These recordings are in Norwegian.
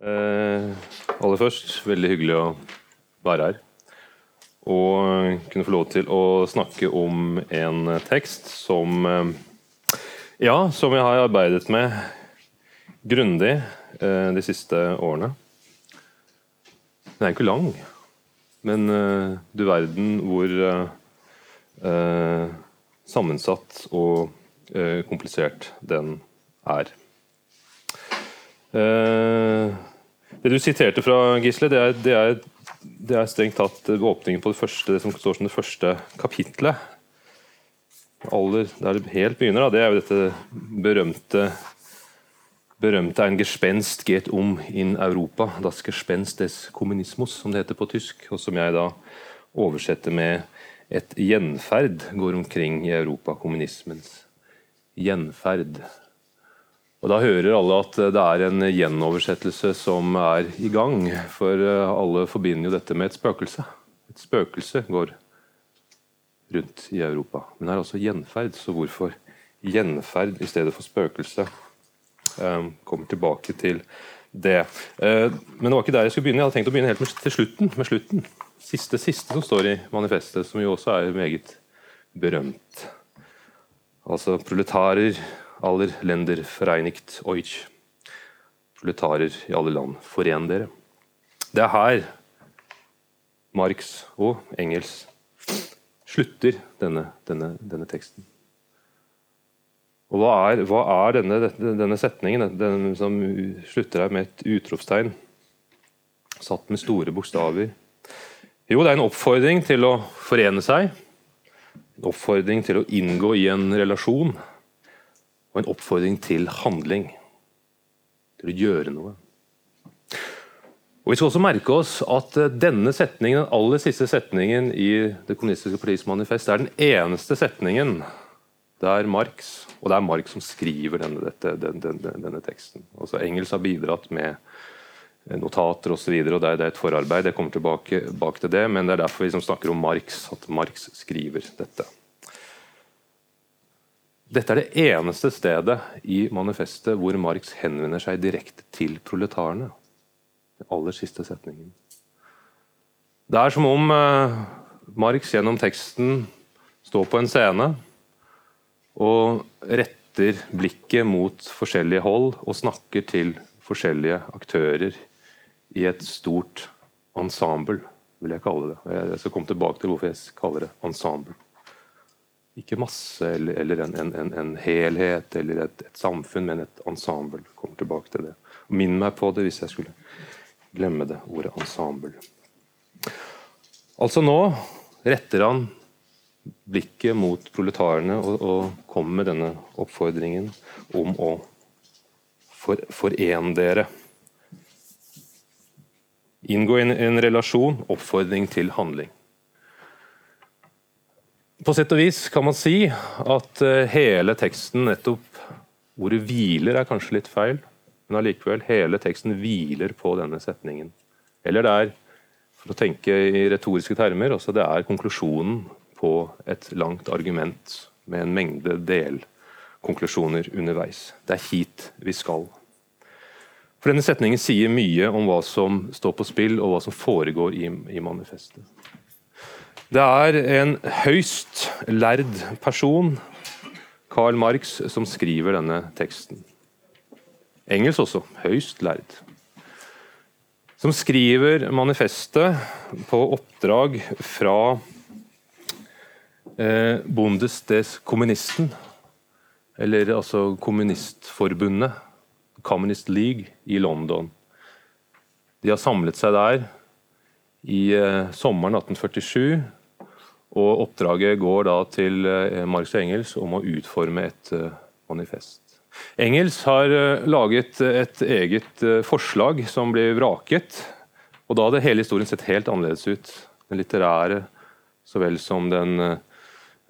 Eh, aller først, veldig hyggelig å være her. Og kunne få lov til å snakke om en tekst som eh, Ja, som jeg har arbeidet med grundig eh, de siste årene. Den er ikke lang, men eh, du verden hvor eh, sammensatt og eh, komplisert den er. Eh, det du siterte fra, Gisle, det er, det er, det er strengt tatt åpningen på det første, det som står som det første kapitlet. Aller, der det helt begynner, da, det er jo dette berømte berømte en Gespenst geht um in Europa, das Gespenst des Kommunismus, som det heter på tysk, og som jeg da oversetter med et gjenferd går omkring i Europa, kommunismens gjenferd. Og Da hører alle at det er en gjenoversettelse som er i gang, for alle forbinder jo dette med et spøkelse. Et spøkelse går rundt i Europa. Men det er altså gjenferd, så hvorfor gjenferd i stedet for spøkelse? Um, kommer tilbake til det. Men det var ikke der jeg skulle begynne. Jeg hadde tenkt å begynne helt til slutten. med slutten. Siste, siste som står i manifestet, som jo også er meget berømt. Altså proletarer aller lender vereinigt euch. Proletarer i alle land, foren dere. Det er her Marx og Engels slutter denne, denne, denne teksten. Og Hva er, hva er denne, denne, setningen, den som slutter her med et utropstegn, satt med store bokstaver? Jo, det er en oppfordring til å forene seg. En oppfordring til å inngå i en relasjon. Og en oppfordring til handling. Til å gjøre noe. Og Vi skal også merke oss at denne setningen, den aller siste setningen i Det kommunistiske partiets manifest er den eneste setningen der Marx og det er Marx som skriver denne, dette, denne, denne, denne teksten. Altså Engels har bidratt med notater osv. og, og det er et forarbeid, jeg kommer tilbake, til det, men det er derfor vi som snakker om Marx, at Marx skriver dette. Dette er det eneste stedet i manifestet hvor Marx henvender seg direkte til proletarene. Den aller siste setningen. Det er som om eh, Marx gjennom teksten står på en scene og retter blikket mot forskjellige hold og snakker til forskjellige aktører i et stort ensemble, vil jeg kalle det. Jeg skal komme tilbake til hvorfor jeg kaller det ensemble. Ikke masse eller, eller en, en, en, helhet eller et, et, samfunn, men et ensemble. Kommer tilbake til det. Minn meg på det hvis jeg skulle glemme det ordet ensemble. Altså nå retter han blikket mot proletarene og, og kommer med denne oppfordringen om å for, forene dere. Inngå en, en, relasjon, oppfordring til handling. På sett og vis kan man si at uh, hele teksten nettopp Ordet 'hviler' er kanskje litt feil, men allikevel, hele teksten hviler på denne setningen. Eller det er, for å tenke i retoriske termer, også det er konklusjonen på et langt argument med en mengde delkonklusjoner underveis. Det er hit vi skal. For Denne setningen sier mye om hva som står på spill, og hva som foregår i, i manifestet. Det er en høyst lærd person, Karl Marx, som skriver denne teksten. Engelsk også, høyst lærd. Som skriver manifestet på oppdrag fra Eh, Bundesdes Kommunisten, eller altså Kommunistforbundet, Communist League, i London. De har samlet seg der i eh, sommeren 1847, og oppdraget går da til eh, Marx og Engels om å utforme et eh, manifest. Engels har eh, laget et eget forslag som ble vraket, og da hadde hele historien sett helt annerledes ut. Den litterære så vel som den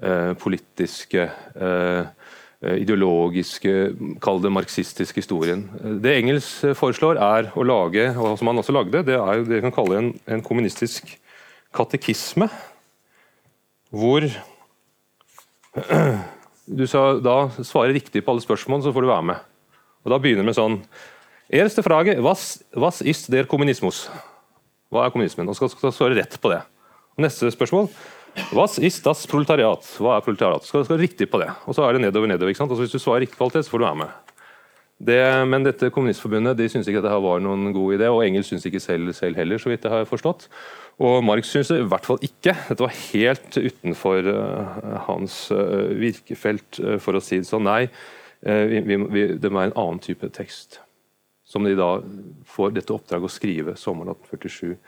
Eh, politiske eh, ideologiske, kall det marxistiske historien. Det Engels foreslår, er å lage og som han også lagde, det er det vi kan kalle en, en kommunistisk katekisme. Hvor du sa da svarer riktig på alle spørsmål, så får du være med. Og Da begynner med sånn Erste Frage, was, was ist der Kommunismus? Hva er kommunismen? Og skal, skal svare rett på det. Og Neste spørsmål. Was ist das proletariat? Hva er proletariat? Skal, skal riktig på det. Og så er det nedover, nedover. ikke sant? Og så Hvis du svarer riktig på alt det, så får du være med. Det, men dette kommunistforbundet de syntes ikke at dette var noen god idé, og Engels syntes ikke selv, selv heller, så vidt jeg har forstått. Og Marx syntes det i hvert fall ikke. Dette var helt utenfor uh, hans uh, virkefelt, uh, for å si det sånn. Nei, vi, vi, det må være en annen type tekst. Som de da får dette oppdraget å skrive sommeren 1847.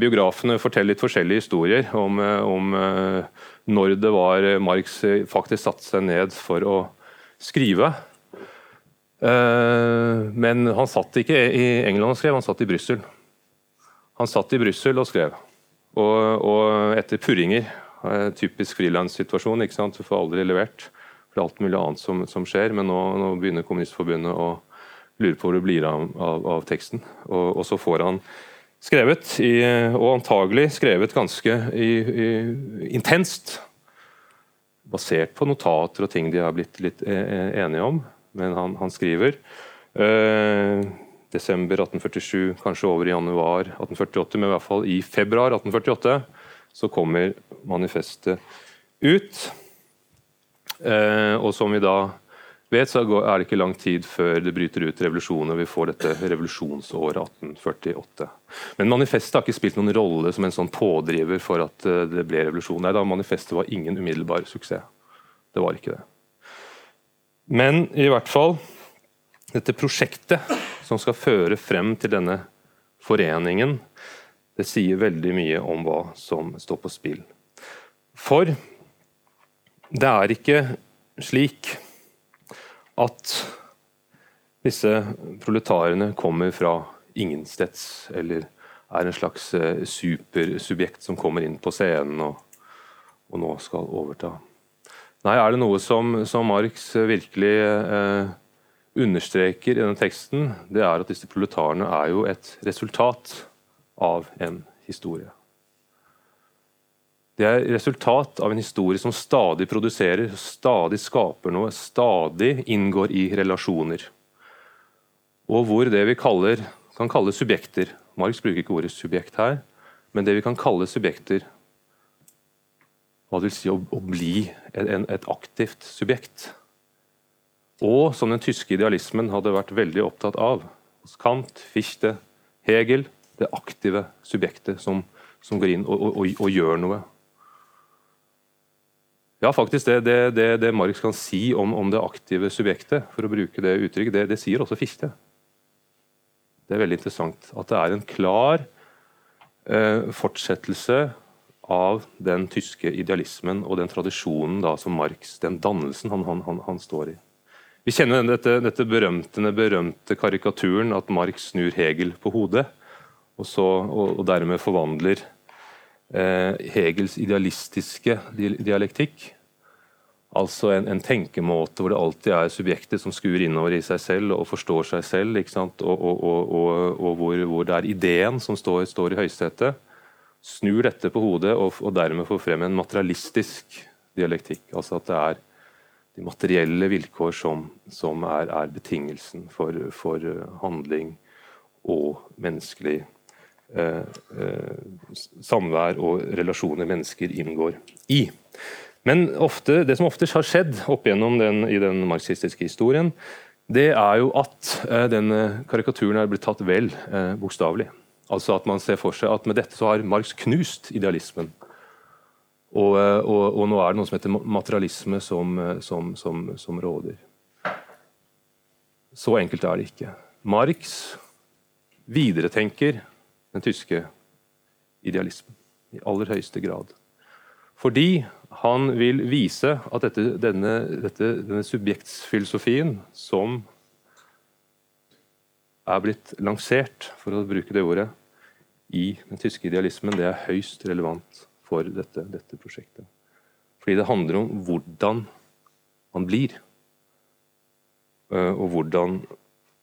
Biografene forteller litt forskjellige historier om, om når det var Marx faktisk satte seg ned for å skrive. Eh, men han satt ikke i England og skrev, han satt i Brussel. Han satt i Brussel og skrev. Og, og etter purringer, eh, typisk frilanssituasjon, du får aldri levert. For det er alt mulig annet som, som skjer, men nå, nå, begynner Kommunistforbundet å lure på hvor det blir av, av, av teksten. Og, og, så får han skrevet, i, og antagelig skrevet ganske i, i, intenst, basert på notater og ting de har blitt litt eh, enige om men han, han skriver. Eh, desember 1847, kanskje over i januar 1848, men i hvert fall i februar 1848 så kommer manifestet ut. Eh, og som vi da vet, så er det ikke lang tid før det bryter ut revolusjon og vi får dette revolusjonsåret 1848. Men manifestet har ikke spilt noen rolle som en sånn pådriver for at eh, det ble revolusjon. Nei, da Manifestet var ingen umiddelbar suksess. Det var ikke det. Men i hvert fall dette prosjektet som skal føre frem til denne foreningen, det sier veldig mye om hva som står på spill. For det er ikke slik at disse proletarene kommer fra ingensteds, eller er en slags eh, supersubjekt som kommer inn på scenen og, og nå skal overta. Nei, er det noe som, som Marx virkelig eh, understreker i denne teksten, det er at disse proletarene er jo et resultat av en historie. Det er resultat av en historie som stadig produserer, stadig skaper noe, stadig inngår i relasjoner. Og hvor det vi kaller, kan kalle subjekter Marx bruker ikke ordet subjekt her, men det vi kan kalle subjekter, hva det vil si å, å bli en, et aktivt subjekt. Og som den tyske idealismen hadde vært veldig opptatt av. Kant, Fichte, Hegel. Det aktive subjektet som, som går inn og, og, og, og, gjør noe. Ja, faktisk det, det, det, det Marx kan si om, om, det aktive subjektet, for å bruke det uttrykket, det, det sier også Fichte. Det er veldig interessant. At det er en klar eh, fortsettelse av den tyske idealismen og den tradisjonen da, som Marx, den dannelsen han, han, han, han står i. Vi kjenner dette, dette berømte, berømte, karikaturen at Marx snur Hegel på hodet, og, så, og, og dermed forvandler eh, Hegels idealistiske dialektikk. Altså en, en, tenkemåte hvor det alltid er subjektet som skuer innover i seg selv og forstår seg selv, og, og hvor, hvor, det er ideen som står, står i høysetet snur dette på hodet og dermed får frem en materialistisk dialektikk. Altså at det er de materielle vilkår som, som er, er, betingelsen for, for, eh, handling og menneskelig eh, eh, samvær og relasjoner mennesker inngår i. Men ofte, det som ofte har skjedd opp igjennom den, i den marxistiske historien, det er jo at eh, denne karikaturen er blitt tatt vel eh, bokstavelig. Altså at man ser for seg at med dette så har Marx knust idealismen. Og, eh, og, og nå er det noe som heter materialisme som, eh, som, som, som, råder. Så enkelt er det ikke. Marx videretenker den tyske idealismen i aller høyeste grad. Fordi han vil vise at dette, denne, dette, denne subjektsfilosofien som er blitt lansert, for å bruke det ordet, i den tyske idealismen, det er høyst relevant for dette, dette prosjektet. Fordi det handler om hvordan man blir. Eh, og hvordan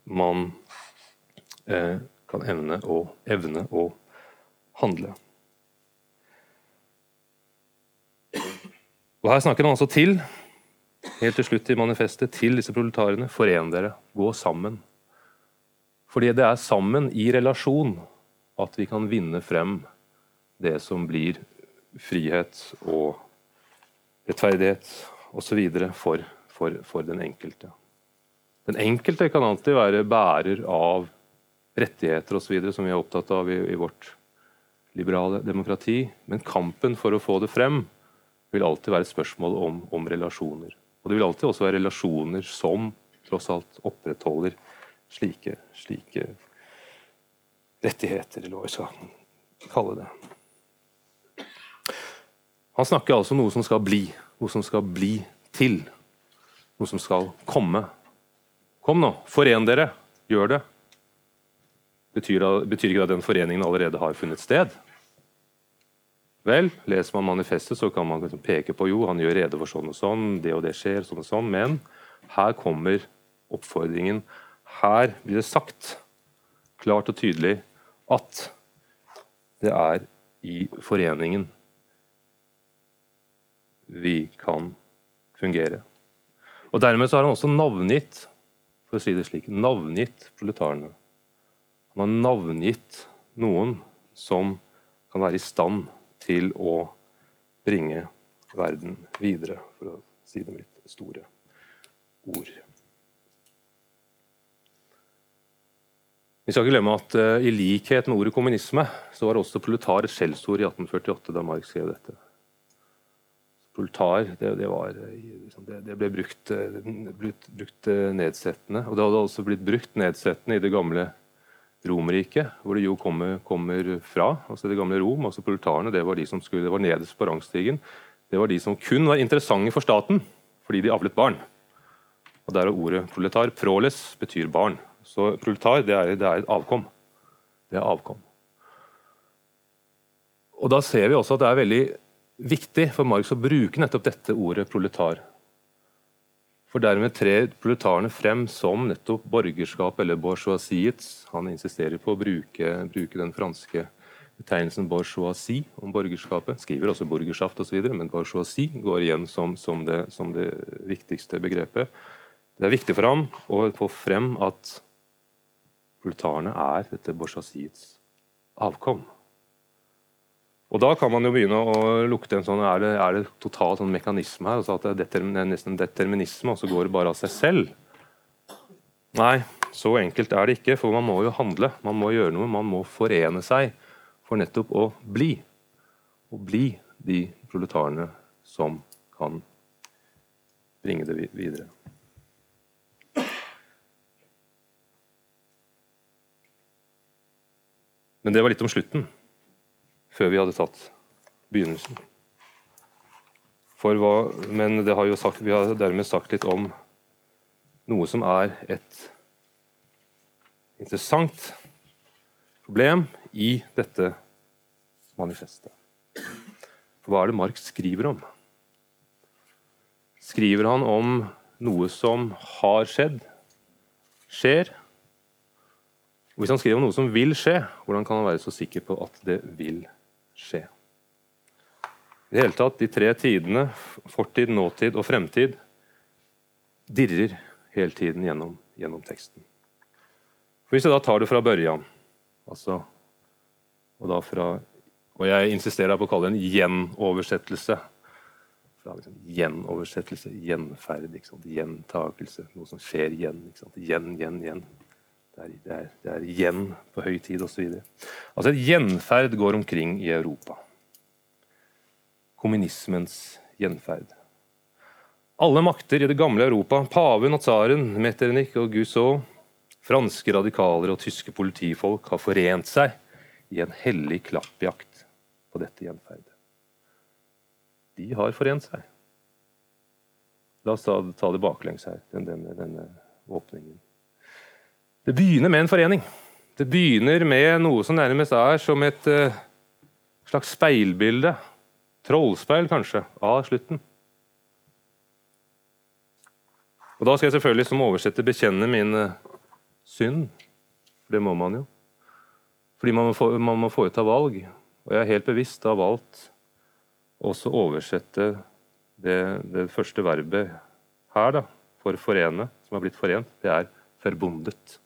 man eh, kan evne å, evne å handle. Og Her snakker han altså til, helt til slutt i manifestet, til disse proletarene. Foren dere. Gå sammen. Fordi det er sammen, i relasjon, at vi kan vinne frem det som blir frihet og rettferdighet osv. For, for, for den enkelte. Den enkelte kan alltid være bærer av rettigheter osv., som vi er opptatt av i, i, vårt liberale demokrati. Men kampen for å få det frem vil alltid være et spørsmål om, om relasjoner. Og det vil alltid også være relasjoner som tross alt opprettholder slike, slike rettigheter, eller hva vi skal kalle det. Han snakker altså om noe som skal bli, noe som skal bli til. Noe som skal komme. Kom nå, foren dere. Gjør det. Betyr, betyr ikke det at den foreningen allerede har funnet sted? Vel, leser man manifestet, så kan man liksom peke på jo, han gjør rede for sånn og sånn, det og det skjer, sånn og sånn, men her kommer oppfordringen. Her blir det sagt klart og tydelig at det er i foreningen vi kan fungere. Og Dermed så har han også navngitt for å si det slik, navngitt proletarene. Han har navngitt noen som kan være i stand til å bringe verden videre, for å si det med litt store ord. Vi skal ikke glemme at uh, I likhet med ordet kommunisme så var også proletar et skjellsord i 1848, da Marx skrev dette. Proletar det, det, var, liksom, det, ble brukt, uh, brukt, brukt uh, nedsettende. Og det hadde også blitt brukt nedsettende i det gamle Romerriket, hvor det jo kommer, kommer, fra. altså Det gamle Rom, altså Proletarene det var de som skulle, det var nederst på rangstigen. Det var de som kun var interessante for staten fordi de avlet barn. Og Der er ordet proletar. Proles betyr barn. Så proletar det er, det er et avkom. Det er avkom. Og Da ser vi også at det er veldig viktig for Marx å bruke nettopp dette ordet proletar. For dermed trer proletarene frem som nettopp borgerskap eller bourgeoisiets. Han insisterer på å bruke, bruke den franske betegnelsen bourgeoisie om borgerskapet. Skriver også borgersaft osv., men bourgeoisie går igjen som, som, det, som det viktigste begrepet. Det er viktig for ham å få frem at proletarene er dette bourgeoisiets avkom. Og Da kan man jo begynne å lukte en sånn Er det, er det total sånn mekanisme her? altså at det er nesten determinisme, og så går det bare av seg selv? Nei, så enkelt er det ikke. For man må jo handle. Man må gjøre noe. Man må forene seg for nettopp å bli. Å bli de proletarene som kan bringe det videre. Men det var litt om slutten, før vi hadde tatt begynnelsen. Hva, men har sagt, vi har dermed sagt litt om noe som er et interessant problem i dette manifestet. For hva er det Marx skriver om? Skriver han om noe som har skjedd, skjer, og Hvis han skriver om noe som vil skje, hvordan kan han være så sikker på at det vil skje? I det hele tatt, De tre tidene, fortid, nåtid og fremtid, dirrer hele tiden gjennom, gjennom teksten. For Hvis jeg da tar det fra børjan, altså, og, fra, og jeg insisterer på å kalle det en gjenoversettelse fra liksom, Gjenoversettelse, gjenferd, gjentakelse, noe som skjer igjen. Igjen, igjen, igjen. Det er, det, er, det er, igjen på høy tid osv. Altså et gjenferd går omkring i Europa. Kommunismens gjenferd. Alle makter i det gamle Europa, paven og tsaren, Metternich og Gussot, franske radikaler og tyske politifolk har forent seg i en hellig klappjakt på dette gjenferdet. De har forent seg. La oss ta, ta det baklengs her, denne, denne åpningen. Det begynner med en forening. Det begynner med noe som nærmest er som et uh, slags speilbilde, trollspeil kanskje, av slutten. Og Da skal jeg selvfølgelig som oversetter bekjenne min uh, synd. For det må man jo. Fordi man må, få, man må foreta valg. Og jeg er helt bevisst har valgt også oversette det, det første verbet her, da, for forene, som har blitt forent. Det er 'forbundet'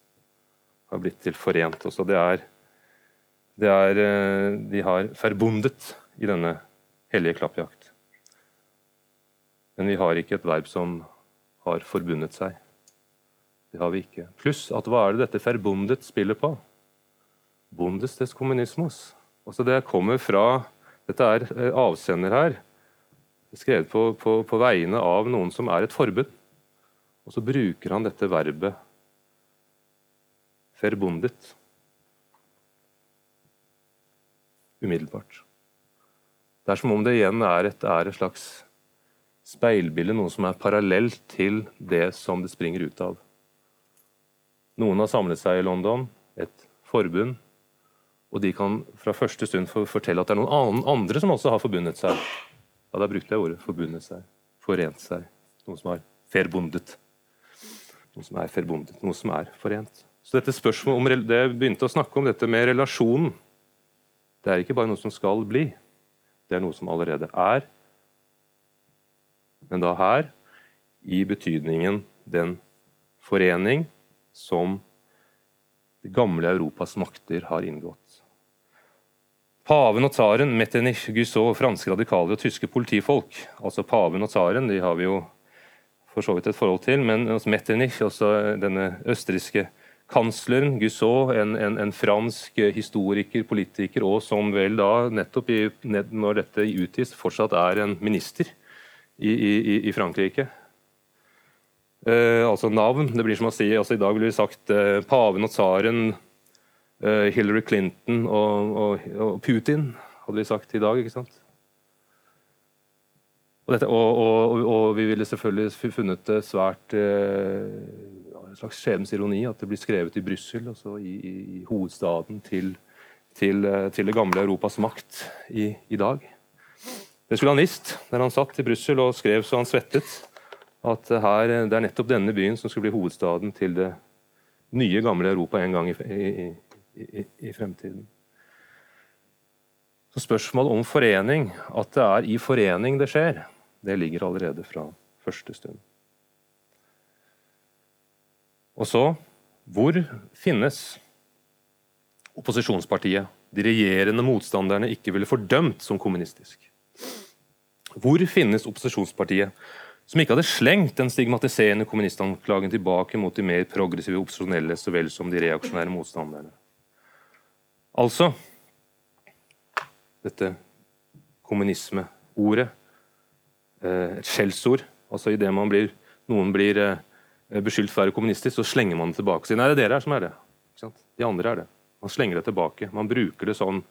har blitt til forent også. Det er, det er eh, De har forbundet i denne hellige klappjakt. Men vi har ikke et verb som har forbundet seg. Det har vi ikke. Pluss at hva er det dette forbundet spiller på? Bundes des kommunismus. Altså det kommer fra Dette er eh, avsender her, skrevet på, på, på vegne av noen som er et forbund. Og så bruker han dette verbet forbundet. Umiddelbart. Det er som om det igjen er et, er et slags speilbilde, noe som er parallelt til det som det springer ut av. Noen har samlet seg i London, et forbund, og de kan fra første stund fortelle at det er noen andre som også har forbundet seg. Ja, Da brukte jeg ordet 'forbundet seg'. Forent seg. Noe som er 'ferbundet'. Noe som er forbundet, noe som er forent. Så dette spørsmålet om, det begynte å snakke om, dette med relasjonen, det er ikke bare noe som skal bli. Det er noe som allerede er. Men da her i betydningen den forening som det gamle Europas makter har inngått. Paven og tsaren, Metternich, Gussot, franske radikale og tyske politifolk. Altså Paven og tsaren de har vi jo for så vidt et forhold til, men altså Metternich, også denne østerrikske kansleren, Gussot, en, en, en, fransk historiker, politiker, og som vel da, nettopp i, når dette utgis, fortsatt er en minister i, i, i Frankrike. Eh, altså navn. Det blir som å si altså I dag ville vi sagt eh, paven og tsaren, eh, Hillary Clinton og, og, og, Putin, hadde vi sagt i dag. ikke sant? Og, dette, og vi ville selvfølgelig funnet det svært eh, en slags skjebnens ironi at det blir skrevet i Brussel, altså i, i, hovedstaden til, til, eh, til, det gamle Europas makt i, i dag. Det skulle han visst der han satt i Brussel og skrev så han svettet at her, det er nettopp denne byen som skulle bli hovedstaden til det nye, gamle Europa en gang i, i, i fremtiden. Så Spørsmålet om forening, at det er i forening det skjer, det ligger allerede fra første stund. Og så hvor finnes opposisjonspartiet de regjerende motstanderne ikke ville fordømt som kommunistisk? Hvor finnes opposisjonspartiet som ikke hadde slengt den stigmatiserende kommunistanklagen tilbake mot de mer progressive opposisjonelle så vel som de reaksjonære motstanderne. Altså dette kommunismeordet, eh, et skjellsord. Altså Idet noen blir eh, beskyldt for å være kommunistisk, så slenger man det tilbake. Så, nei, det er dere som er det. De andre er det. Man slenger det tilbake. Man bruker det sånn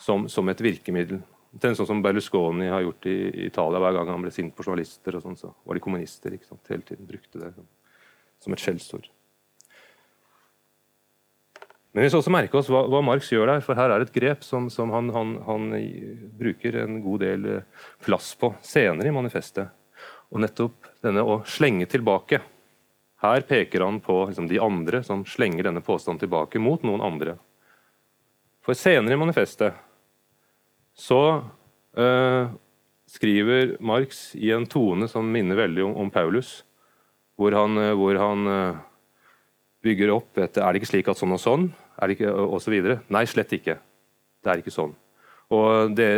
som, som et virkemiddel. Er sånn som Berlusconi har gjort i, Italia hver gang han ble sint på journalister. og sånn, så var de kommunister. ikke sant? Hele tiden brukte det som et skjellsord. Men vi skal også merke oss hva, hva, Marx gjør der, for her er et grep som, som han, han, han, bruker en god del eh, plass på senere i manifestet. Og nettopp denne å slenge tilbake. Her peker han på liksom, de andre som slenger denne påstanden tilbake mot noen andre. For senere i manifestet så uh, skriver Marx i en tone som minner veldig om, om Paulus, hvor han, uh, hvor han uh, bygger opp et Er det ikke slik at sånn og sånn? Er det ikke, og så videre. Nei, slett ikke. Det er ikke sånn. Og, det,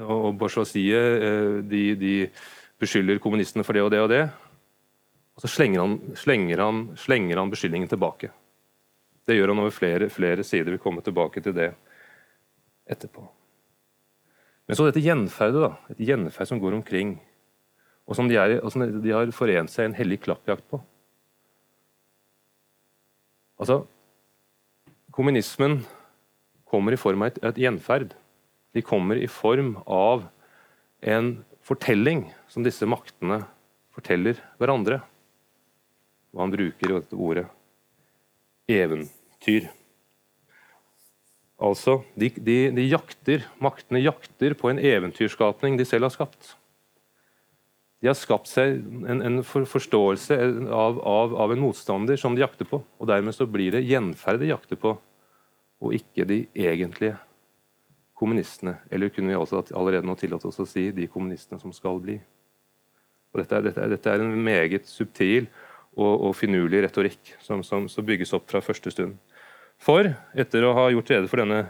og Bourgeoisie de, de beskylder kommunistene for det og det og det. Og så slenger han, slenger han, slenger han beskyldningen tilbake. Det gjør han over flere, flere sider. Vi kommer tilbake til det etterpå. Men så dette gjenferdet, da, et gjenferd som går omkring, og som de, er, og som de har forent seg i en hellig klappjakt på. Altså, Kommunismen kommer i form av et, et gjenferd. De kommer i form av en fortelling som disse maktene forteller hverandre. Og han bruker jo dette ordet eventyr. Altså, de, de, de, jakter, Maktene jakter på en eventyrskapning de selv har skapt. De har skapt seg en, en for, forståelse av, av, av, en motstander som de jakter på. og Dermed så blir det gjenferd de jakter på, og ikke de egentlige kommunistene. Eller kunne vi også allerede nå tillate oss å si de kommunistene som skal bli. Og dette, er, dette, er, dette er en meget subtil og, og finurlig retorikk som, som, som bygges opp fra første stund. For etter å ha gjort rede for denne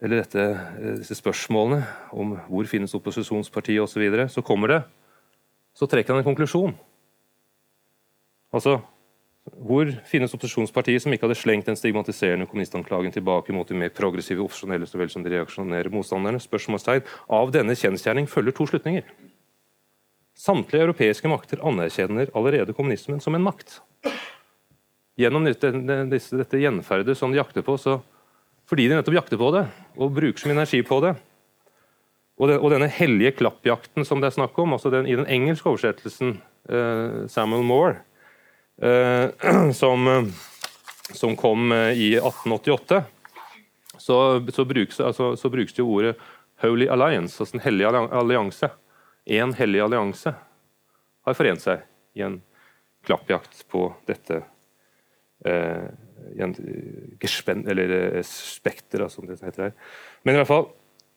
eller dette, disse spørsmålene om hvor finnes opposisjonspartiet osv., så, videre, så kommer det Så trekker han en konklusjon. Altså hvor finnes opposisjonspartiet som ikke hadde slengt den stigmatiserende kommunistanklagen tilbake mot de mer progressive offisjonelle så vel som de reaksjonære motstanderne? Spørsmålstegn. Av denne kjensgjerning følger to slutninger. Samtlige europeiske makter anerkjenner allerede kommunismen som en makt. Gjennom dette, dette, gjenferdet som de jakter på, så fordi de nettopp jakter på det og bruker så mye energi på det. Og, den, og denne hellige klappjakten som det er snakk om, altså den, i den engelske oversettelsen, uh, Samuel Moore, uh, som, som, kom uh, i 1888, så, så, brukes, altså, så, brukes, jo ordet 'Holy Alliance', altså den hellige allianse. Én hellig allianse har forent seg i en klappjakt på dette eh, gespen, eller eh, spekter, som det heter her. Men i hvert fall,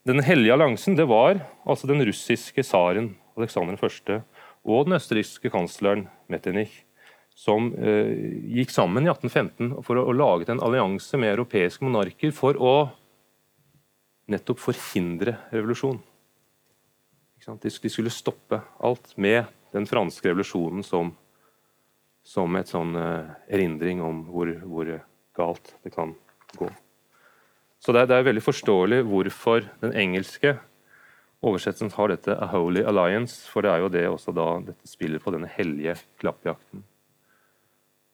den hellige alliansen det var altså den russiske tsaren Aleksander 1. og den østerrikske kansleren Metternich som eh, gikk sammen i 1815 for å, å lage en allianse med europeiske monarker for å nettopp forhindre revolusjon. De, skulle stoppe alt med den franske revolusjonen som som et sånn uh, erindring om hvor, hvor, galt det kan gå. Så det det er, veldig forståelig hvorfor den engelske oversettelsen har dette 'A Holy Alliance', for det er jo det også da dette spiller på denne hellige klappjakten.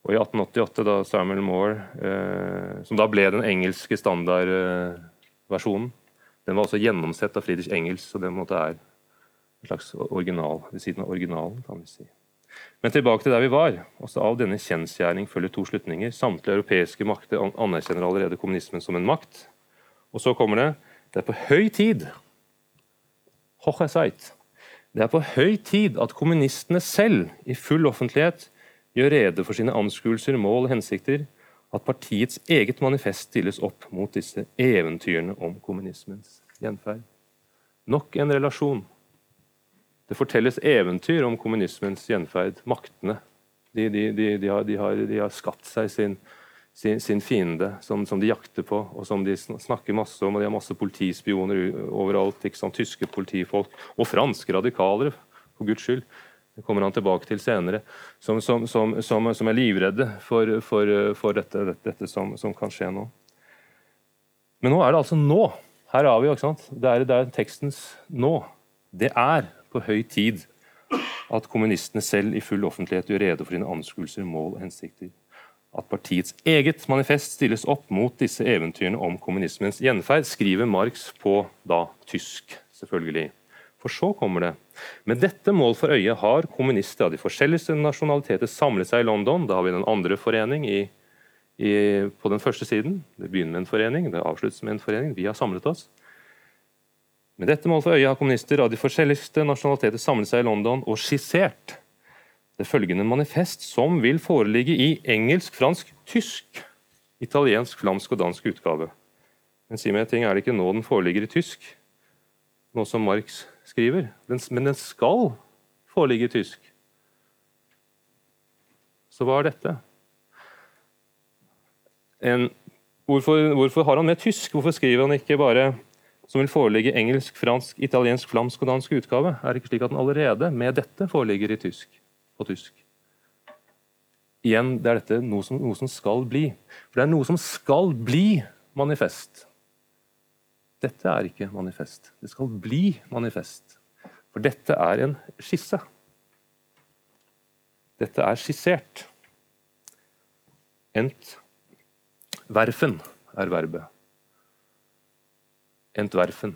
Og I 1888, da Samuel Moore, eh, som da ble den engelske standardversjonen Den var også gjennomsett av Friedrich Engels, så det måte er en slags original ved siden av originalen. kan vi si. Men tilbake til der vi var. Også av denne kjensgjerning følger to slutninger. Samtlige europeiske makter anerkjenner allerede kommunismen som en makt. Og så kommer det det er på høy tid det er på høy tid at kommunistene selv i full offentlighet gjør rede for sine anskuelser, mål og hensikter, at partiets eget manifest stilles opp mot disse eventyrene om kommunismens gjenferd. Nok en relasjon det fortelles eventyr om kommunismens gjenferd. Maktene. De, de, de, de har, har, har, skapt seg sin, sin, sin fiende, som, som, de jakter på, og som de snakker masse om. og De har masse politispioner overalt. Tyske politifolk. Og franske radikalere, for guds skyld. Det kommer han tilbake til senere. Som, som, som er livredde for, for, for dette, dette, som, kan skje nå. Men nå er det altså nå. Her har vi, ikke sant? Det er, det er tekstens nå. Det er på høy tid at kommunistene selv i full offentlighet gjør rede for sine anskuelser, mål og hensikter. At partiets eget manifest stilles opp mot disse eventyrene om kommunismens gjenferd, skriver Marx på da tysk, selvfølgelig. For så kommer det. Med dette mål for øye har kommunister av de forskjelligste nasjonaliteter samlet seg i London. Da har vi den andre forening i, i, på den første siden. Det begynner med en forening, det avsluttes med en forening. Vi har samlet oss. Med dette mål for øye har kommunister av de forskjelligste nasjonaliteter samlet seg i London og skissert det følgende manifest, som vil foreligge i engelsk, fransk, tysk, italiensk, flamsk og dansk utgave. Men si meg en ting, er det ikke nå den foreligger i tysk, nå som Marx skriver? Men den skal foreligge i tysk. Så hva er dette? En, hvorfor, hvorfor har han med tysk? Hvorfor skriver han ikke bare som vil foreligge engelsk, fransk, italiensk, flamsk og dansk utgave, er ikke slik at den allerede med dette foreligger i tysk, og tysk. Igjen, det er dette noe som, noe som skal bli. For det er noe som skal bli manifest. Dette er ikke manifest. Det skal bli manifest. For dette er en skisse. Dette er skissert. Ent verfen er verbet entwerfen.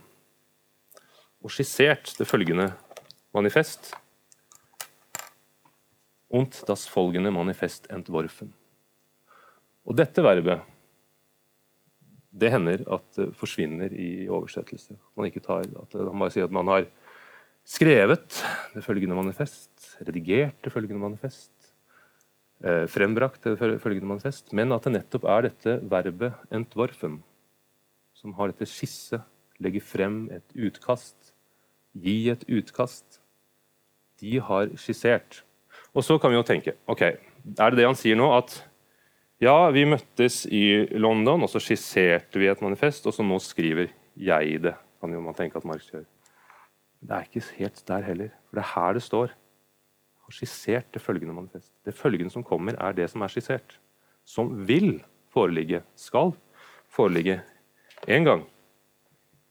Og skissert det følgende manifest. Und das folgende manifest entworfen. Og dette verbet det hender at det forsvinner i oversettelse. Man ikke tar, at man bare sier at man har skrevet det følgende manifest, redigert det følgende manifest, eh, frembrakt det følgende manifest, men at det nettopp er dette verbet 'entworfen' som har dette skisse, legge frem et utkast, gi et utkast. De har skissert. Og så kan vi jo tenke ok, Er det det han sier nå, at Ja, vi møttes i London, og så skisserte vi et manifest, og så nå skriver jeg det. Kan jo man tenke at Marx gjør. Det er ikke helt der heller. For det er her det står. Jeg har skissert det følgende manifest. Det følgende som kommer, er det som er skissert. Som vil foreligge, skal foreligge en gang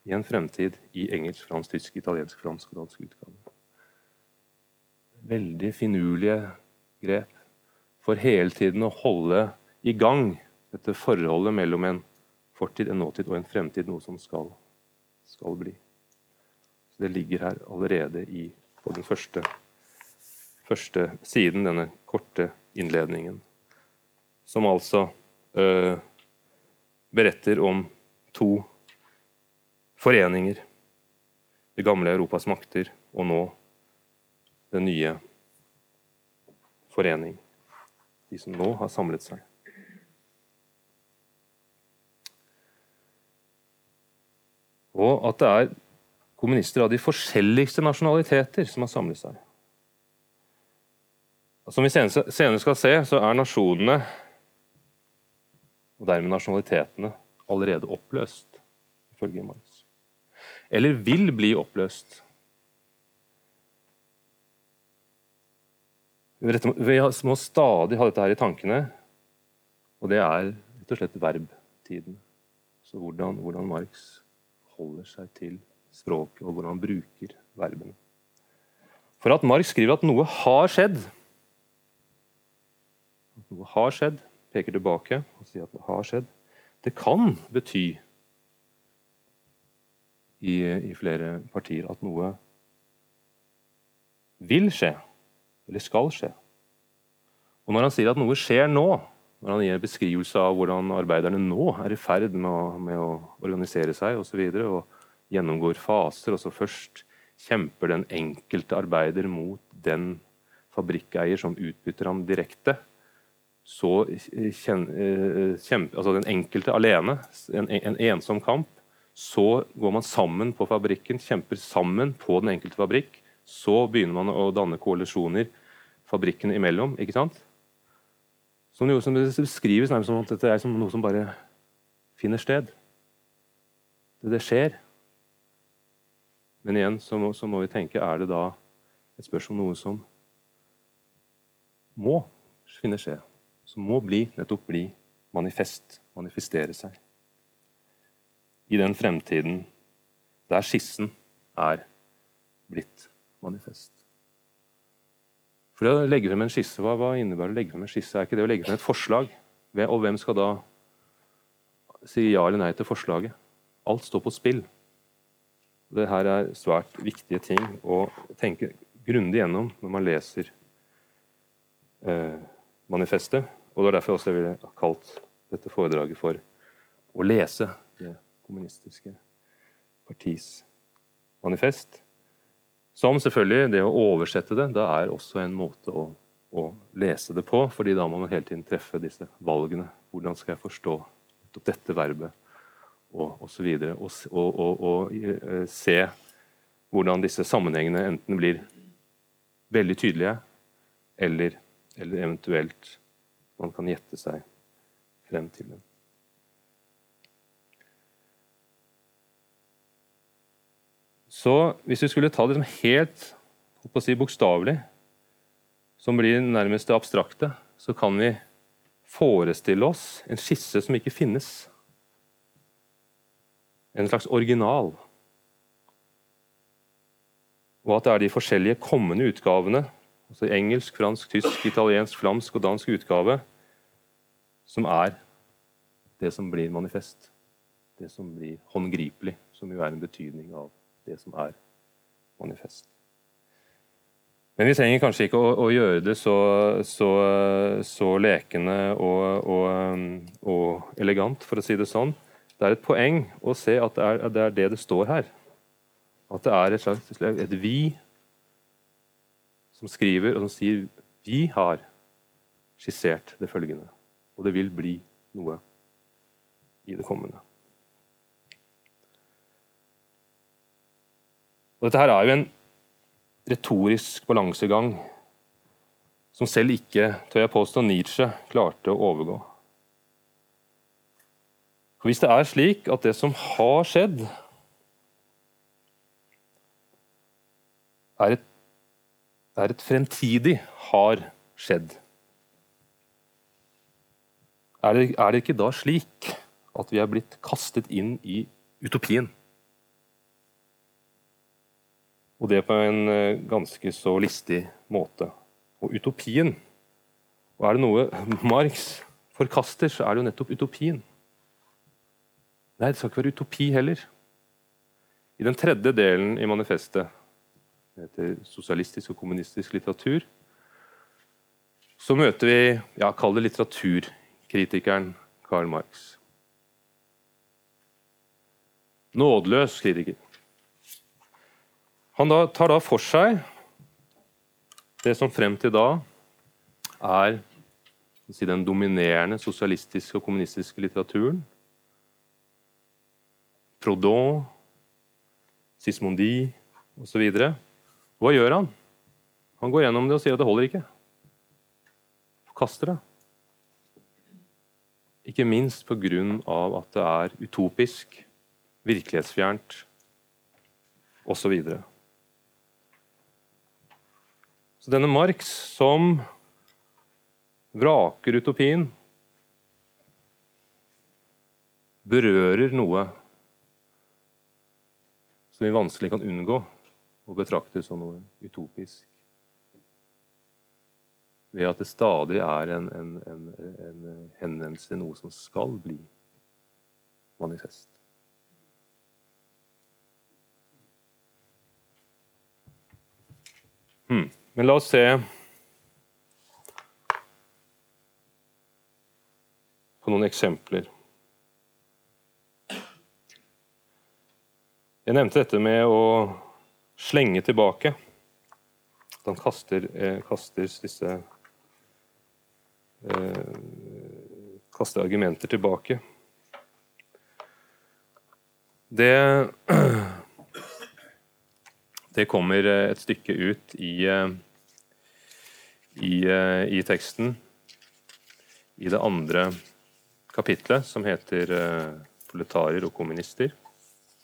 i en fremtid i engelsk, fransk, tysk, italiensk, fransk og dansk utgave. Veldig finurlige grep for hele tiden å holde i gang dette forholdet mellom en fortid, en nåtid og en fremtid, noe som skal, skal bli. Så Det ligger her allerede i, på den første, første siden, denne korte innledningen, som altså øh, beretter om to foreninger. Det gamle Europas makter og nå den nye forening. De som nå har samlet seg. Og at det er kommunister av de forskjelligste nasjonaliteter som har samlet seg. Som vi senere skal se, så er nasjonene, og dermed nasjonalitetene, allerede oppløst, ifølge Marx. Eller vil bli oppløst. Vi må stadig ha dette her i tankene, og det er rett og slett verbtiden. Så hvordan, hvordan Marx holder seg til språket, og hvordan han bruker verbene. For at Marx skriver at noe har skjedd At noe har skjedd, peker tilbake og sier at det har skjedd. Det kan bety i, i flere partier at noe vil skje, eller skal skje. Og Når han sier at noe skjer nå, når han gir en beskrivelse av hvordan arbeiderne nå er i ferd med å, med å organisere seg og, så videre, og gjennomgår faser, og så først kjemper den enkelte arbeider mot den fabrikkeier som utbytter ham direkte. Så kjemper altså den enkelte alene, en, en ensom kamp. Så går man sammen på fabrikken, kjemper sammen på den enkelte fabrikk. Så begynner man å danne koalisjoner fabrikkene imellom. ikke sant? Som, det, som beskrives nærmest som at dette er som noe som bare finner sted. Det, det skjer. Men igjen så må, så må, vi tenke er det da et spørsmål om noe som må finne sted. Som må bli, nettopp bli manifest, manifestere seg. I den fremtiden der skissen er blitt manifest. For å legge frem en skisse, hva, hva innebærer å legge frem en skisse? Er ikke det å legge frem et forslag? Og hvem skal da si ja eller nei til forslaget? Alt står på spill. Det her er svært viktige ting å tenke grundig gjennom når man leser eh, manifestet. Og det er derfor jeg også ville kalt dette foredraget for 'Å lese kommunistiske partis manifest'. Som selvfølgelig, det å oversette det, da er også en måte å, å lese det på. fordi da må man hele tiden treffe disse valgene. Hvordan skal jeg forstå dette verbet? Og osv. Og, og, og, og uh, se hvordan disse sammenhengene enten blir veldig tydelige, eller, eller eventuelt man kan gjette seg frem til dem. Så hvis vi skulle ta det som helt si, bokstavelig, som blir nærmest det abstrakte, så kan vi forestille oss en skisse som ikke finnes. En slags original. Og at det er de forskjellige kommende utgavene, altså engelsk, fransk, tysk, italiensk, flamsk og dansk utgave, som er det som blir manifest. Det som blir håndgripelig, som jo er en betydning av det som er manifest. Men vi trenger kanskje ikke å, å gjøre det så, så, så lekende og, og, og, elegant, for å si det sånn. Det er et poeng å se at det er, det er det det står her. At det er et slags et vi som skriver og som sier vi har skissert det følgende. Og det vil bli noe i det kommende. Og Dette her er jo en retorisk balansegang som selv ikke, tør jeg påstå, Nietzsche klarte å overgå. For Hvis det er slik at det som har skjedd, er et, er et fremtidig har skjedd er det, er det ikke da slik at vi er blitt kastet inn i utopien? Og det på en eh, ganske så listig måte. Og utopien Og er det noe Marx forkaster, så er det jo nettopp utopien. Nei, det skal ikke være utopi heller. I den tredje delen i manifestet, det heter sosialistisk og kommunistisk litteratur, så møter vi ja, kall det litteraturkritikeren Karl Marx. Nådeløs kritiker. Han da, tar da for seg det som frem til da er si, den dominerende sosialistiske og kommunistiske litteraturen. Proudhon, Sismondi osv. Hva gjør han? Han går gjennom det og sier at det holder ikke. Kaster det. Ikke minst pga. at det er utopisk, virkelighetsfjernt osv. Så denne Marx som vraker utopien, berører noe som vi vanskelig kan unngå å betrakte som noe utopisk. Ved at det stadig er en, en, en, en henvendelse noe som skal bli manifest. Hmm. Men la oss se på noen eksempler. Jeg nevnte dette med å slenge tilbake. At han kaster, eh, kaster disse eh, Kaster argumenter tilbake. Det det kommer eh, et stykke ut i, eh, i, eh, i teksten i det andre kapitlet, som heter 'Proletarer og kommunister'.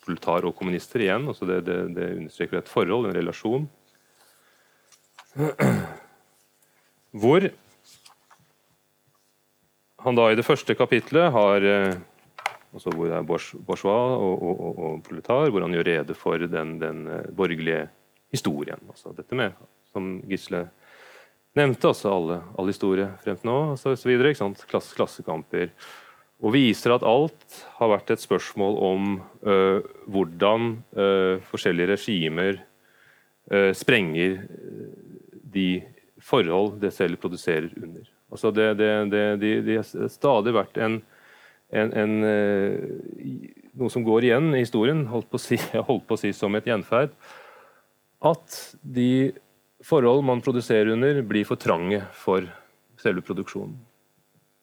Proletar og kommunister igjen, altså det, det, det understreker et forhold, en relasjon. Hvor han da i det første kapitlet har altså hvor det er bourgeois og, og, og, og, proletar, hvor han gjør rede for den, den eh, borgerlige historien. Altså dette med, som Gisle nevnte, altså alle, all historie frem til nå, altså, videre, Klasse, klassekamper. Og viser at alt har vært et spørsmål om øh, hvordan øh, forskjellige regimer øh, sprenger de forhold det selv produserer under. Altså det, det, det, de, de har stadig vært en en, en, eh, noe som går igjen i historien, holdt på, si, holdt på å si som et gjenferd, at de forhold man produserer under, blir for trange for selve produksjonen.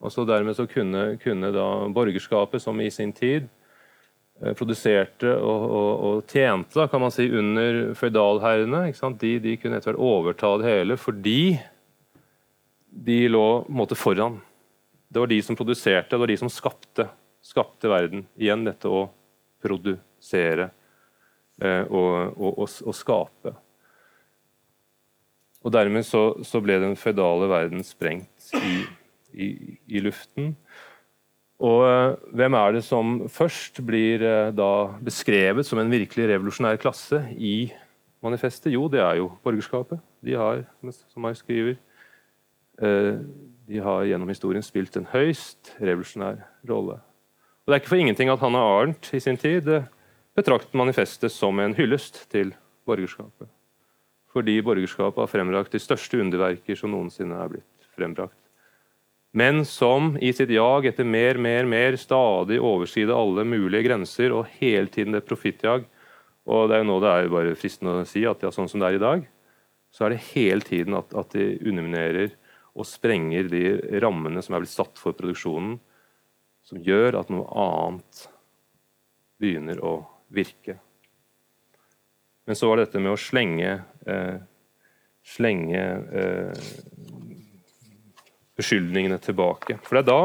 Og så Dermed så kunne, kunne da borgerskapet, som i sin tid eh, produserte og, og, og, tjente da, kan man si, under føydalherrene, de, de, kunne etter hvert overta det hele fordi de lå på en måte foran det var de som produserte, det var de som skapte, skapte verden. Igjen dette å produsere eh, og, og, og, og, skape. Og Dermed så, så ble den føydale verden sprengt i, i, i luften. Og eh, hvem er det som først blir eh, da beskrevet som en virkelig revolusjonær klasse i manifestet? Jo, det er jo borgerskapet. De har, som jeg skriver, eh, de har gjennom historien spilt en høyst revolusjonær rolle. Og Det er ikke for ingenting at Hanne Arnt i sin tid eh, betraktet manifestet som en hyllest til borgerskapet. Fordi borgerskapet har frembrakt de største underverker som noensinne er blitt frembrakt. Men som i sitt jag etter mer, mer, mer stadig overside alle mulige grenser og hele tiden det profittjag. Og det er jo nå det er bare fristende å si at ja, sånn som det er i dag, så er det hele tiden at, at de underminerer og sprenger de rammene som er blitt satt for produksjonen, som gjør at noe annet begynner å virke. Men så var det dette med å slenge eh, slenge eh, beskyldningene tilbake. For det er da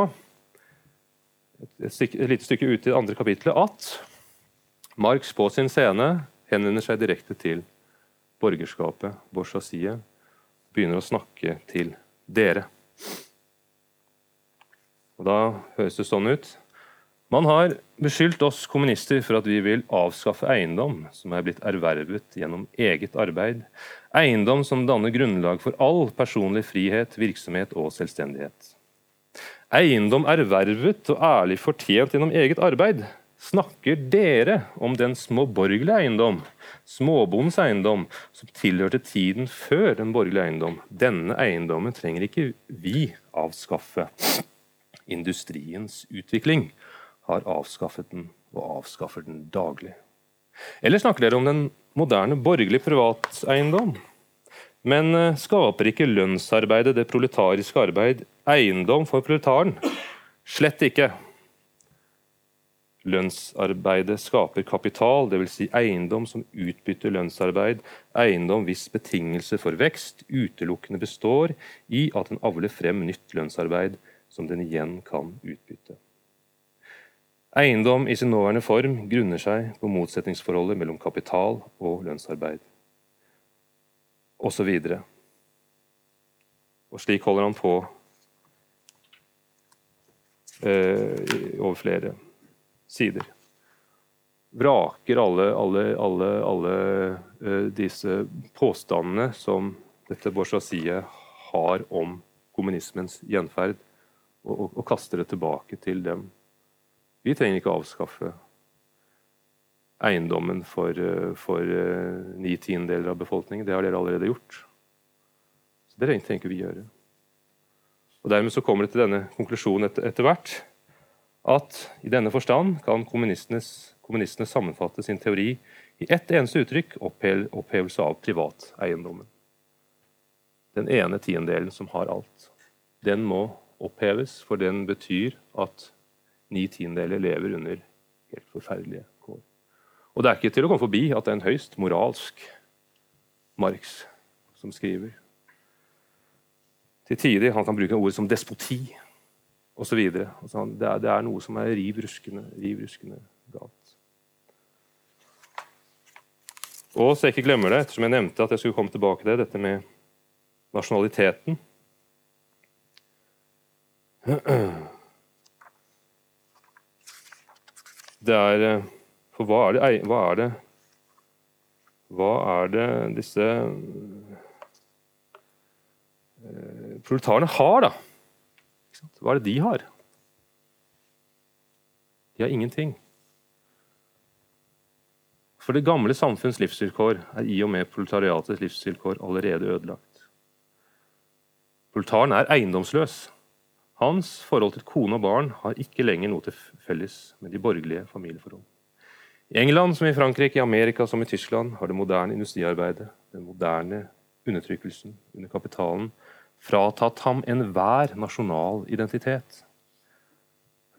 et, stykke, et lite stykke ute i det andre kapitlet at Marx på sin scene henvender seg direkte til borgerskapet, bourgeoisiet, begynner å snakke til dere. Og Da høres det sånn ut. Man har beskyldt oss kommunister for at vi vil avskaffe eiendom som er blitt ervervet gjennom eget arbeid. Eiendom som danner grunnlag for all personlig frihet, virksomhet og selvstendighet. Eiendom ervervet og ærlig fortjent gjennom eget arbeid. Snakker dere om den småborgerlige eiendom, småbondens eiendom, som tilhørte tiden før den borgerlige eiendom? Denne eiendommen trenger ikke vi avskaffe. Industriens utvikling har avskaffet den og avskaffer den daglig. Eller snakker dere om den moderne borgerlige privateiendom? Men eh, skaper ikke lønnsarbeidet det proletariske arbeid eiendom for proletaren? Slett ikke. Lønnsarbeidet skaper kapital, dvs. Si eiendom som utbytter lønnsarbeid, eiendom hvis betingelse for vekst utelukkende består i at den avler frem nytt lønnsarbeid som den igjen kan utbytte. Eiendom i sin nåværende form grunner seg på motsetningsforholdet mellom kapital og lønnsarbeid. Og, og slik holder han på eh, over flere sider. Vraker alle, alle, alle, alle eh, disse påstandene som dette bourgeoisiet har om kommunismens gjenferd, og, og, og kaster det tilbake til dem vi trenger ikke avskaffe eiendommen for, eh, for uh, ni tiendedeler av befolkningen. Det har dere allerede gjort. Så Det trenger ikke vi gjøre. Og Dermed så kommer det til denne konklusjonen etter, etter hvert at i denne forstand kan kommunistene sammenfatte sin teori i ett eneste uttrykk opphevelse av privateiendommen. Den ene tiendedelen som har alt. Den må oppheves, for den betyr at ni tiendedeler lever under helt forferdelige kår. Og det er ikke til å komme forbi at det er en høyst moralsk Marx som skriver. Til tider han kan bruke ord som despoti osv. Det, er, det er noe som er riv ruskende, riv ruskende galt. Og så jeg ikke glemmer det, ettersom jeg nevnte at jeg skulle komme tilbake til det, dette med nasjonaliteten. Det er For hva er det, hva er det, hva er det disse eh, proletarene har, da? Hva er det de har? De har ingenting. For det gamle samfunns livsvilkår er i og med proletariatets livsvilkår allerede ødelagt. Proletaren er eiendomsløs. Hans forhold til kone og barn har ikke lenger noe til felles med de borgerlige familieforhold. I England som i Frankrike, i Amerika som i Tyskland har det moderne industriarbeidet, den moderne undertrykkelsen under kapitalen, fratatt ham enhver nasjonal identitet.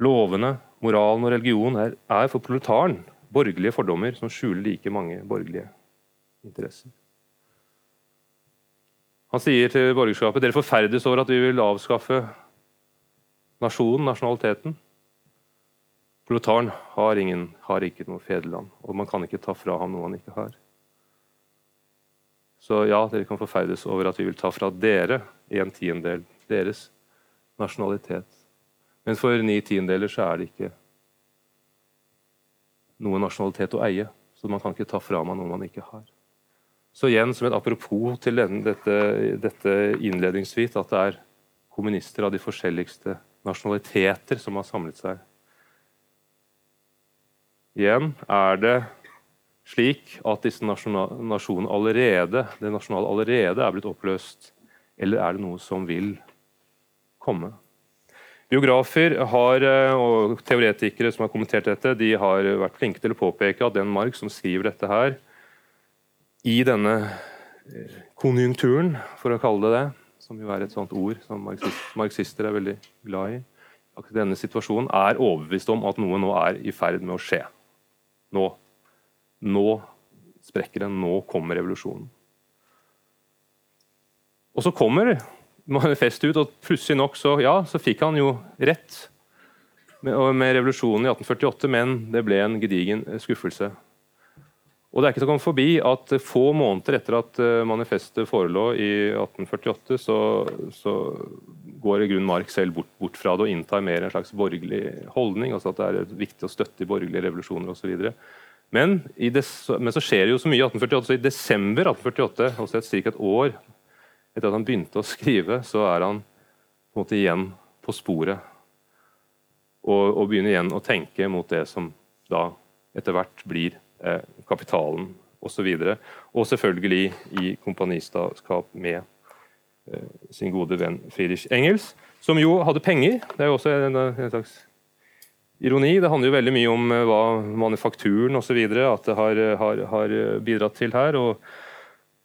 Lovene, moralen og religion er, er for proletaren borgerlige fordommer som skjuler like mange borgerlige interesser. Han sier til borgerskapet dere forferdes over at vi vil avskaffe nasjonen, nasjonaliteten. Proletaren har, ingen, har ikke noe fedreland, og man kan ikke ta fra ham noe han ikke har. Så ja, dere kan forferdes over at vi vil ta fra dere en tiendedel deres nasjonalitet. Men for ni tiendedeler så er det ikke noe nasjonalitet å eie. Så man kan ikke ta fra meg noe man ikke har. Så igjen som et apropos til dette, dette innledningsvis, at det er kommunister av de forskjelligste nasjonaliteter som har samlet seg. Igjen er det slik at disse nasjonene allerede, det nasjonale allerede er blitt oppløst, eller er det noe som vil komme? Biografer har, eh, og teoretikere som har kommentert dette, de har vært flinke til å påpeke at den Mark som skriver dette her, i denne eh, konjunkturen, for å kalle det det, som jo er et sånt ord som marxister er veldig glad i, akkurat denne situasjonen, er overbevist om at noe nå er i ferd med å skje. Nå. Nå sprekker den. Nå kommer revolusjonen. Og så kommer manifestet ut, og plutselig nok så, ja, så fikk han jo rett. med, med revolusjonen i 1848, men det ble en gedigen skuffelse. Og det er ikke til å komme forbi at Få måneder etter at manifestet forelå i 1848, så, så går i grunn Mark selv bort, bort, fra det og inntar mer en slags borgerlig holdning. altså At det er viktig å støtte borgerlige revolusjoner osv. Men, men så skjer det jo så mye i 1848, så i desember 1848, altså et, et år etter at han begynte å skrive, så er han på en måte igjen på sporet. Og, og begynner igjen å tenke mot det som da etter hvert blir eh, kapitalen osv. Og, så og selvfølgelig i kompanistaskap med eh, sin gode venn Friedrich Engels, som jo hadde penger. Det er jo også en, en slags ironi. Det handler jo veldig mye om eh, hva manufakturen osv. at det har, har, har, bidratt til her. og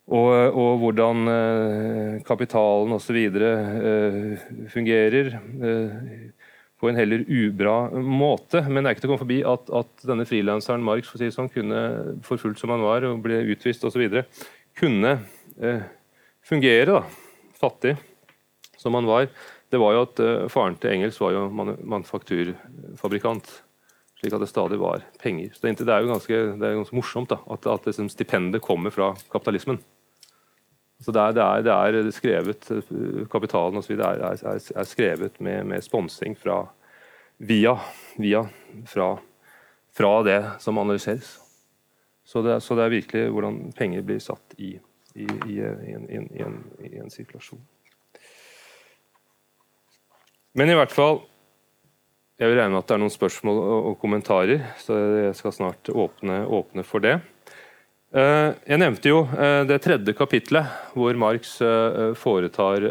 og, og, hvordan eh, kapitalen osv. Eh, fungerer. Eh, på en heller ubra måte. Men det er ikke til å komme forbi at, at denne frilanseren Marx for si sånn, kunne, forfulgt som han var og ble utvist osv., kunne eh, fungere, da, fattig som han var. Det var jo at eh, Faren til Engels var jo man manufakturfabrikant, slik at det stadig var penger. Så det er jo ganske, det er ganske morsomt da, at, at liksom stipendet kommer fra kapitalismen. Så det er, det er, det er skrevet eh, Kapitalen osv. Er, er, er skrevet med, med sponsing fra via, via fra, fra, det som analyseres. Så det, så det, er virkelig hvordan penger blir satt i, i, i, en, i en, en, sirkulasjon. Men i hvert fall Jeg vil regne med at det er noen spørsmål og, og kommentarer, så jeg skal snart åpne, åpne for det. Eh, jeg nevnte jo eh, det tredje kapitlet, hvor Marx eh, foretar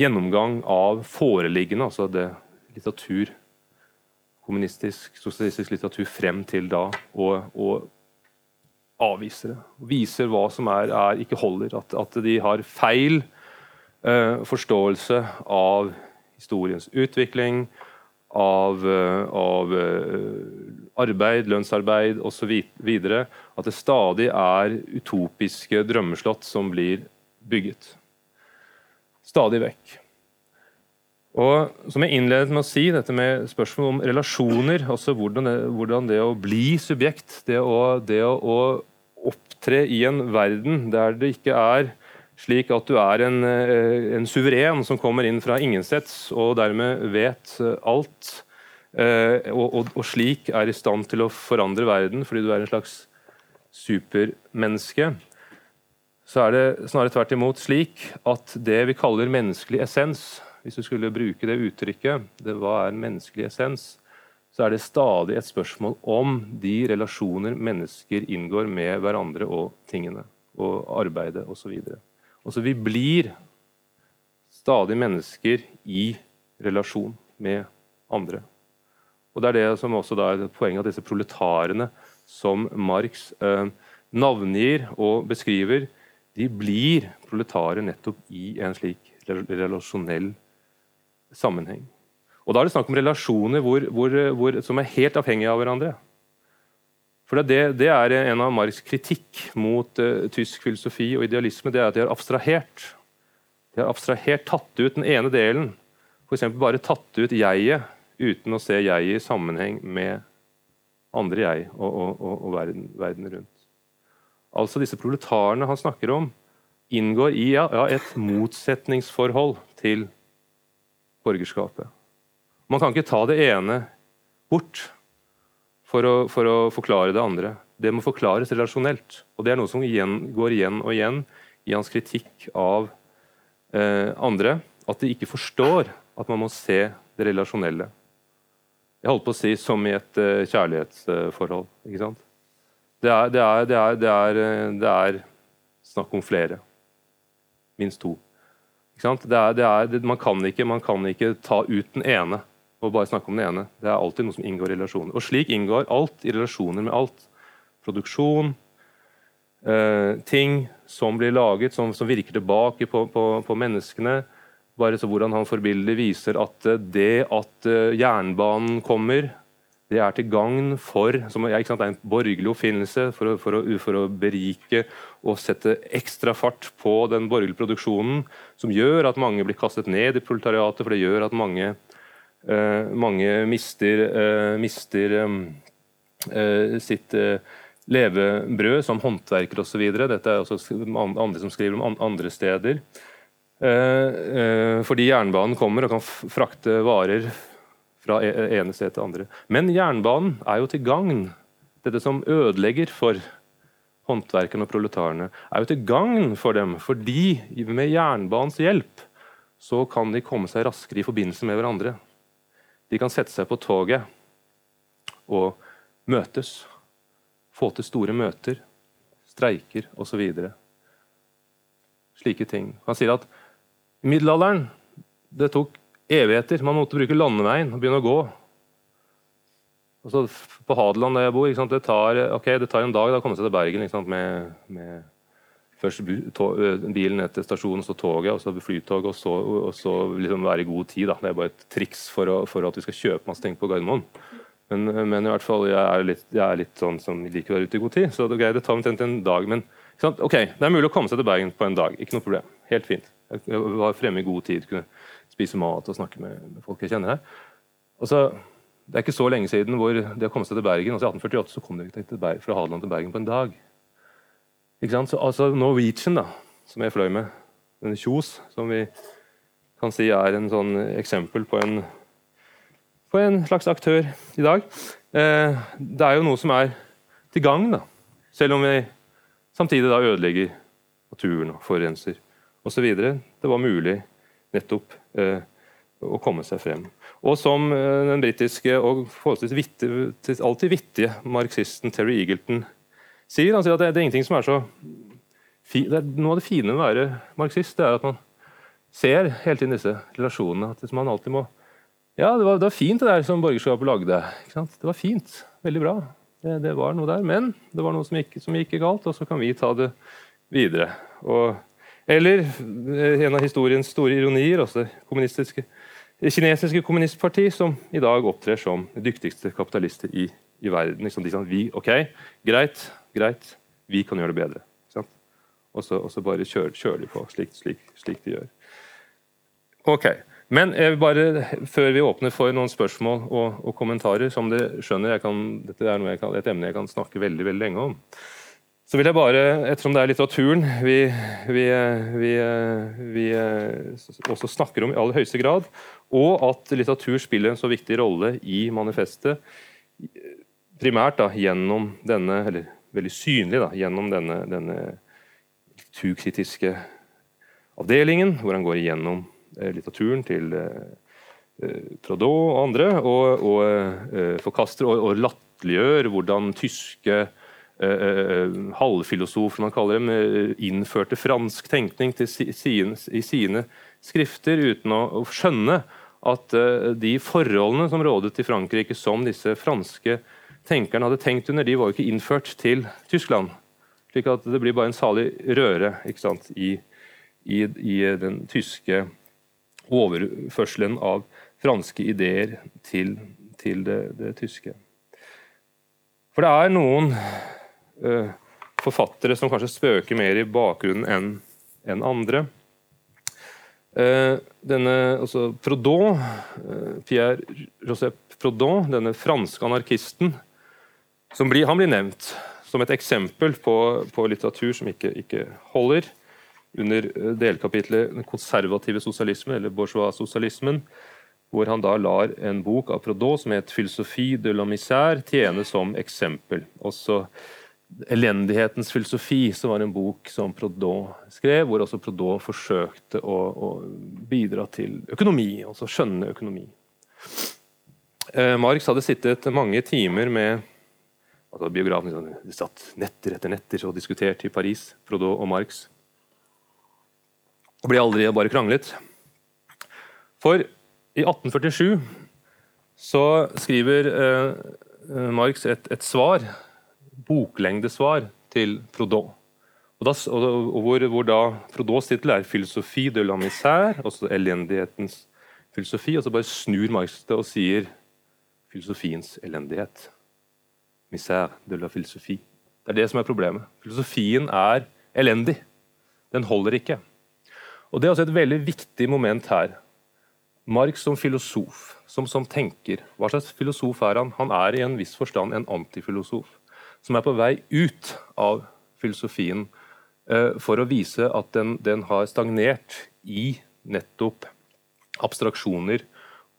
gjennomgang av foreliggende, altså det litteratur, kommunistisk, sosialistisk litteratur frem til da, og, og avviser det. Viser hva som er, er ikke holder. At, at, de har feil forståelse av historiens utvikling, av, av arbeid, lønnsarbeid osv. At det stadig er utopiske drømmeslott som blir bygget. Stadig vekk. Og Som jeg innledet med å si, dette med spørsmål om relasjoner, altså hvordan det, hvordan det å bli subjekt, det å, det å, å opptre i en verden der det ikke er slik at du er en, eh, en suveren som kommer inn fra ingensteds og dermed vet alt, Eh, og, og, og, slik er i stand til å forandre verden fordi du er en slags supermenneske, så er det snarere tvert imot slik at det vi kaller menneskelig essens, hvis du skulle bruke det uttrykket, det hva er menneskelig essens, så er det stadig et spørsmål om de relasjoner mennesker inngår med hverandre og tingene, og arbeidet osv. Altså, vi blir stadig mennesker i relasjon med andre. Og Det er det som også er poenget at disse proletarene som Marx eh, navngir og beskriver, de blir proletarer nettopp i en slik relasjonell sammenheng. Og Da er det snakk om relasjoner hvor, hvor, hvor, som er helt avhengige av hverandre. For det, det er En av Marx' kritikk mot uh, tysk filosofi og idealisme, det er at de har abstrahert. De har abstrahert, tatt ut den ene delen. F.eks. bare tatt ut jeget uten å se jeget i sammenheng med andre jeg og, og, og, og verden, verden, rundt. Altså Disse proletarene han snakker om, inngår i ja, et motsetningsforhold til borgerskapet. Man kan ikke ta det ene bort for å, for å, forklare det andre. Det må forklares relasjonelt. Og Det er noe som igjen, går igjen og igjen i hans kritikk av eh, andre. At de ikke forstår at man må se det relasjonelle. Jeg holdt på å si som i et uh, kjærlighetsforhold. ikke sant? Det er, det, er, det, er, det, er, eh, det er, snakk om flere. Minst to. Ikke sant? man, kan ikke, man kan ikke ta ut den ene og bare snakke om den ene. Det er alltid noe som inngår i relasjoner. Og slik inngår alt i relasjoner med alt. Produksjon, eh, ting som blir laget, som, som virker tilbake på, på, på menneskene bare så hvordan han forbilder viser at eh, det at eh, jernbanen kommer, Det er til gagn for som er, sant, en borgerlig oppfinnelse for for, for å, berike og sette ekstra fart på den borgerlige produksjonen, som gjør at mange blir kastet ned i proletariatet, for det gjør at mange, mange mister, uh, mister uh, sitt levebrød som håndverker osv. Dette er også andre som skriver om andre steder. Fordi jernbanen kommer og kan frakte varer fra e-, ene sted til andre. Men jernbanen er jo til gagn. Dette som ødelegger for håndverkerne og proletarene, er jo til gagn for dem. Fordi med jernbanens hjelp så kan de komme seg raskere i forbindelse med hverandre. De kan sette seg på toget og møtes. Få til store møter, streiker osv. Slike ting. Han sier at i middelalderen det tok evigheter. Man måtte bruke landeveien og begynne å gå. Og På Hadeland, der jeg bor, det tar, okay, det, tar, en dag å komme seg til Bergen med, med, først bilen ned til stasjonen, så toget, og så flytoget, og så, og så liksom være i god tid. Da. Det er bare et triks for, å, for, at vi skal kjøpe masse ting på Gardermoen. Men, men, i hvert fall, jeg er litt, jeg er litt sånn som liker å være ute i god tid, så det, okay, det tar omtrent en dag. Men ok, det er mulig å komme seg til Bergen på en dag. Ikke noe problem. Helt fint. Jeg var fremme i god tid. kunne spise mat og snakke med, med folk jeg kjenner her. Og så, Det er ikke så lenge siden hvor det å komme seg til Bergen altså I 1848 så kom de ikke Bergen, fra Hadeland til Bergen på en dag. Så, altså Norwegian, da, som jeg fløy med, denne Kjos, som vi kan si er en sånn eksempel på en, på en slags aktør i dag. Eh, det er jo noe som er til gagn, da. Selv om vi samtidig da ødelegger naturen og forurenser osv. Det var mulig nettopp eh, å komme seg frem. Og som eh, den britiske og forholdsvis vittige, alltid vittige marxisten Terry Eagleton sier, han sier at det, det er ingenting som er så fi, det er Noe av det fine med å være marxist, det er at man ser hele tiden disse relasjonene. at man alltid må Ja, det var, det var fint det der som borgerskapet lagde. Det var fint. Veldig bra. Det, det, var noe der. Men det var noe som gikk, som gikk galt, og så kan vi ta det videre. Og eller eh, en av historiens store ironier, det kommunistiske, kinesiske kommunistparti, som i dag opptrer som de dyktigste kapitalister i, i verden. Liksom de sånn, vi, ok, greit, greit, vi kan gjøre det bedre. Og så, og så, bare kjører, kjører de på slik, slik, slik, de gjør. Ok, Men jeg vil bare, før vi åpner for noen spørsmål og, og kommentarer Som dere skjønner, kan, dette er kan, et emne jeg kan snakke veldig, veldig lenge om. Så vil jeg bare, ettersom det er litteraturen vi, vi, vi, vi, også snakker om i aller høyeste grad, og at litteratur spiller en så viktig rolle i manifestet, primært da, gjennom denne, eller veldig synlig da, gjennom denne, denne litteraturkritiske avdelingen, hvor han går igjennom eh, litteraturen til eh, Prodot og andre, og, og eh, forkaster og, og latterliggjør hvordan tyske halvfilosof, som man kaller dem, eh, innførte fransk tenkning sine, i sine skrifter, uten å, å skjønne at de forholdene som rådet i Frankrike, som disse franske tenkerne hadde tenkt under, de var jo ikke innført til Tyskland. Slik at det blir bare en salig røre sant, i, i, i, den tyske overførselen av franske ideer til, til det, det tyske. For det er noen uh, forfattere som kanskje spøker mer i bakgrunnen enn en andre. Uh, denne, altså Proudhon, uh, Pierre Joseph Proudhon, denne franske anarkisten, blir, han blir nevnt som et eksempel på, på litteratur som ikke, ikke, holder, under delkapitlet 'Den konservative sosialismen', eller bourgeois-sosialismen, hvor han da lar en bok av Prodot som het «Filosofie de la misère' tjene som eksempel. Også 'Elendighetens filosofi', som var en bok som Prodot skrev, hvor også Prodot forsøkte å, å, bidra til økonomi, altså skjønne økonomi. Eh, Marx hadde sittet mange timer med altså Biografen liksom, satt netter etter netter og diskuterte i Paris, Prodot og Marx. Og ble aldri bare kranglet. For i 1847 så skriver eh, Marx et, et svar boklengdesvar til Proudhon. Og, da, og hvor, hvor, da Proudots tittel er 'Filosofi de la misère', altså elendighetens filosofi. Og så bare snur Marx det og sier filosofiens elendighet. Misère de la philosophie. Det er det som er problemet. Filosofien er elendig. Den holder ikke. Og Det er også et veldig viktig moment her. Marx som filosof, som, som tenker. Hva slags filosof er han? Han er i en viss forstand en antifilosof. Som er på vei ut av filosofien eh, for å vise at den, den har stagnert i nettopp abstraksjoner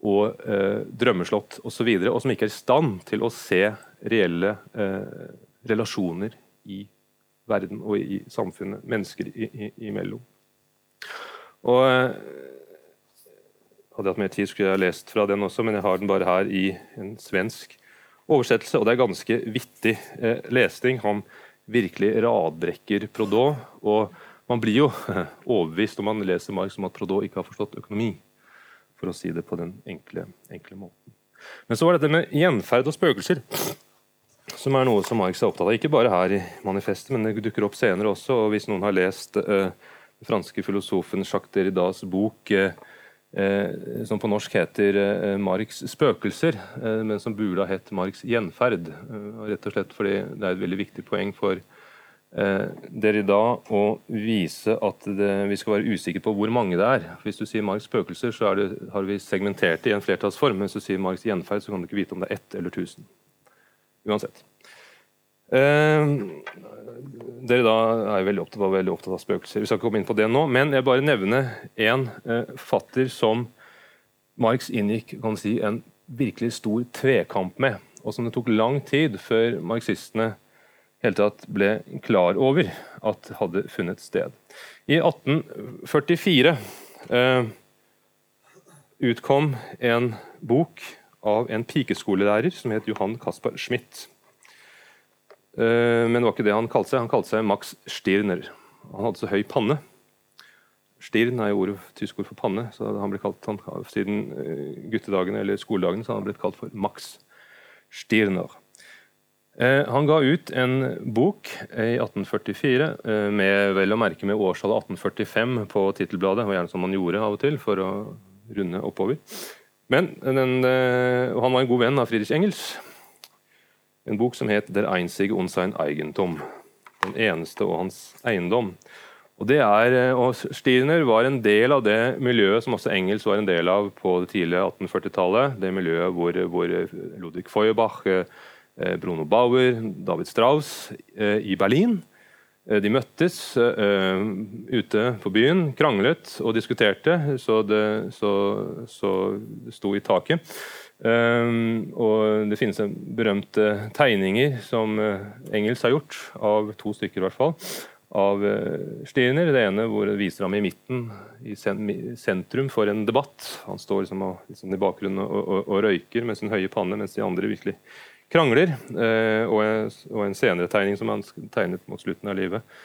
og eh, drømmeslott osv., og, så videre, og som ikke er i stand til å se reelle eh, relasjoner i verden og i samfunnet, mennesker imellom. Og eh, Hadde jeg hatt mer tid, skulle jeg ha lest fra den også, men jeg har den bare her i en svensk oversettelse, og det er ganske vittig eh, lesning. Han virkelig radbrekker Prodot, og man blir jo overbevist når man leser Marx om at Prodot ikke har forstått økonomi for å si det på den enkle, enkle måten. Men så var dette med gjenferd og spøkelser, som er noe som Marx er opptatt av. Ikke bare her i manifestet, men det dukker opp senere også. og Hvis noen har lest uh, den franske filosofen Jacques Derridas bok uh, uh, som på norsk heter Marx' spøkelser, men som burde ha hett Marx' gjenferd. rett og slett fordi det er et veldig viktig poeng for eh, Derrida å vise at det, vi skal være usikre på hvor mange det er. Hvis du sier Marx spøkelser, så det, har vi segmentert det i en flertallsform. Men hvis du sier Marx gjenferd, så kan du ikke vite om det er ett eller tusen. Uansett. Eh, da er veldig opptatt, var veldig opptatt av spøkelser. Vi skal ikke komme inn på det nå, men jeg bare nevner én eh, fatter som Marx inngikk kan si, en virkelig stor tvekamp med, og som det tok lang tid før marxistene hele tatt ble klar over at hadde funnet sted. I 1844 eh, utkom en bok av en pikeskolelærer som het Johan Caspar Schmidt. Eh, men det var ikke det han kalte seg. Han kalte seg Max Stirner. Han hadde så høy panne. Stirn er jo ordet, tysk ord for panne, så han ble kalt han, siden eh, guttedagene eller skoledagene så han blitt kalt for Max Stirner. Eh, han ga ut en bok i 1844 eh, med vel å merke med årstallet 1845 på tittelbladet. og gjerne som man gjorde av og til for å runde oppover. Men den, Han var en god venn av Friedrich Engels. En bok som het 'Der einzige und sein Eigentum'. Den eneste og hans eiendom. Og er, og Stirner var en del av det miljøet som også Engels var en del av på det tidlige 1840-tallet. Det miljøet hvor, hvor Ludvig Feuerbach Eh, Bruno Bauer, David Strauss eh, i Berlin. Eh, de møttes ute på byen, kranglet og diskuterte så det, så, så det sto i taket. Og Det finnes berømte tegninger som Engels har gjort, av to stykker i hvert fall, av Stirner. Det ene hvor det viser ham i midten, i sentrum for en debatt. Han står liksom, liksom i bakgrunnen og, og, og, røyker med sin høye panne, mens de andre virkelig krangler, eh, og en senere tegning som han tegnet mot slutten av livet,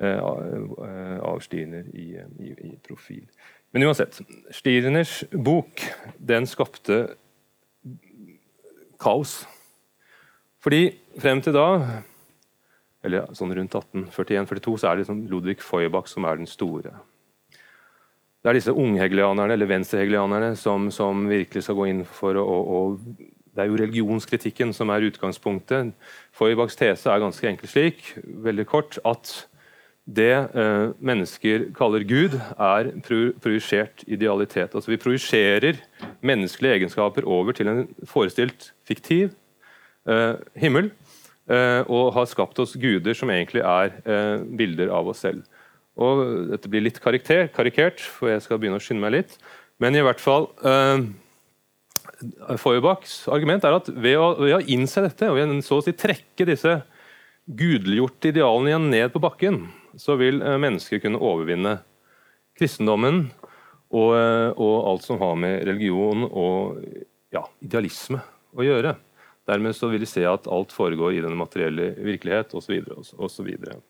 eh, av Stirner i, i, i profil. Men uansett, Stirners bok den skapte kaos. Fordi frem til da, eller sånn rundt 1841-42, så er det liksom Ludvig Feuerbach som er den store. Det er disse unghegelianerne eller venstrehegelianerne som, som virkelig skal gå inn for å, å, å det er jo religionskritikken som er utgangspunktet. Feuerbachs tese er ganske enkelt slik, veldig kort, at det eh, mennesker kaller Gud, er projisert idealitet. Altså Vi projiserer menneskelige egenskaper over til en forestilt fiktiv eh, himmel, eh, og har skapt oss guder som egentlig er eh, bilder av oss selv. Og Dette blir litt karikert, for jeg skal begynne å skynde meg litt. Men i hvert fall eh, Feuerbachs argument er at ved å, ved å, innse dette, og ved så å si trekke disse gudeliggjorte idealene igjen ned på bakken, så vil eh, mennesker kunne overvinne kristendommen og, eh, og, alt som har med religion og ja, idealisme å gjøre. Dermed så vil de se at alt foregår i den materielle virkelighet osv. Så, videre,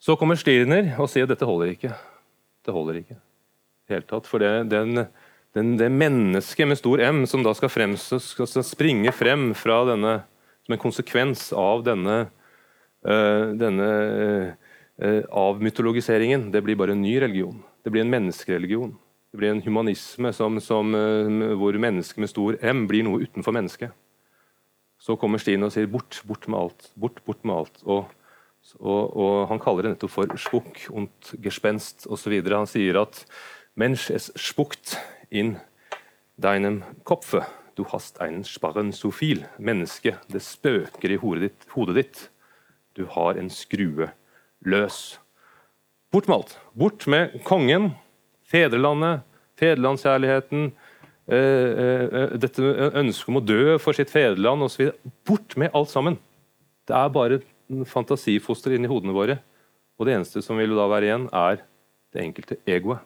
så kommer Stirner og sier at dette holder ikke. Det holder ikke. Helt tatt, for det, den den, det mennesket med stor M som da skal, frem, skal springe frem fra denne, som en konsekvens av denne, øh, denne uh, avmytologiseringen, det blir bare en ny religion. Det blir en menneskereligion. Det blir en humanisme som, som, eh, hvor mennesket med stor M blir noe utenfor mennesket. Så kommer Stine og sier 'bort, bort med alt'. Bort, bort med alt. Og, og, og Han kaller det nettopp for 'spukk und gespenst' osv. Han sier at 'Mensch es spukt in deinem Kopfe'. Du hast einen Sparren sofil. Menneske, det spøker i hodet ditt. Du har en skrue løs. Bort med alt. Bort med kongen, fedrelandet, fedrelandskjærligheten, eh, eh, eh dette ønsket om å dø for sitt fedreland osv. Bort med alt sammen. Det er bare fantasifoster inni hodene våre. Og det eneste som vil da være igjen, er det enkelte egoet.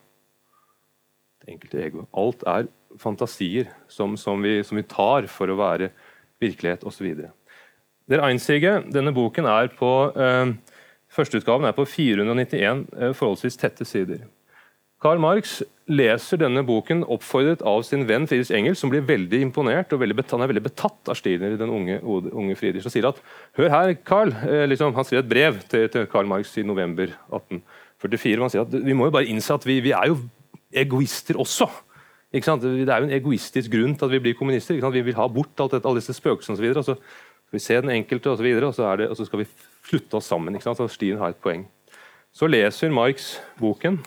Det enkelte egoet. Alt er fantasier som, som, vi, som vi, tar for å være virkelighet osv. Der Einzige, denne boken er på eh, Førsteutgaven er på 491 eh, forholdsvis tette sider. Karl Marx leser denne boken oppfordret av sin venn Friedrich Engel, som blir veldig imponert og veldig han er veldig betatt av Stirner, den unge, unge Friedrich, og sier at hør her, Karl, eh, liksom, Han skriver et brev til, til Karl Marx i november 1844. Han sier at vi må jo bare innse at vi, vi er jo egoister også. Det er jo en egoistisk grunn til at vi blir kommunister. Vi vil ha bort alt dette, alle disse spøkelsene osv. Så, så skal vi se den enkelte, og videre, og og så skal vi slutte oss sammen. Så Stien har et poeng. Så leser Marx boken,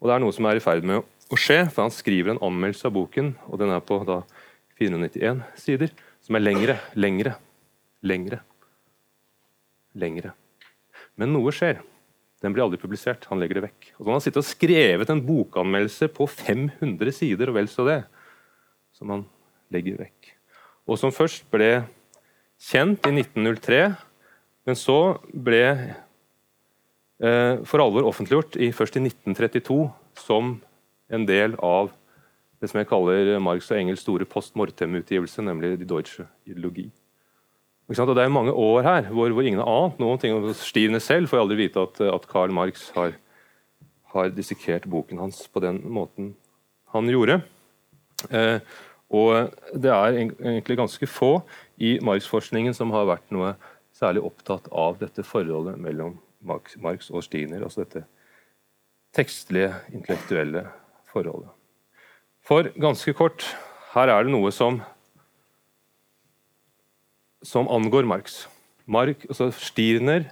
og det er noe som er i ferd med å skje. for Han skriver en anmeldelse av boken, og den er på da, 491 sider, som er lengre, lengre, lengre, lengre. Men noe skjer. Den blir aldri publisert. Han legger det vekk. Og så har han sittet og skrevet en bokanmeldelse på 500 sider, og vel så det, som han legger vekk. Og som først ble kjent i 1903, men så ble eh, for alvor offentliggjort i, først i 1932 som en del av det som jeg kaller Marx og Engels store post mortem-utgivelse, nemlig De Deutsche ideologi. Og Det er mange år her hvor, hvor ingen har ant noen ting. Stirene selv får aldri vite at, at Karl Marx har, har, dissekert boken hans på den måten han gjorde. Eh, og det er egentlig ganske få i Marx-forskningen som har vært noe særlig opptatt av dette forholdet mellom Marx, og Stiner. Altså dette tekstlige, intellektuelle forholdet. For ganske kort, her er det noe som som angår Marx. Mark, altså Stirner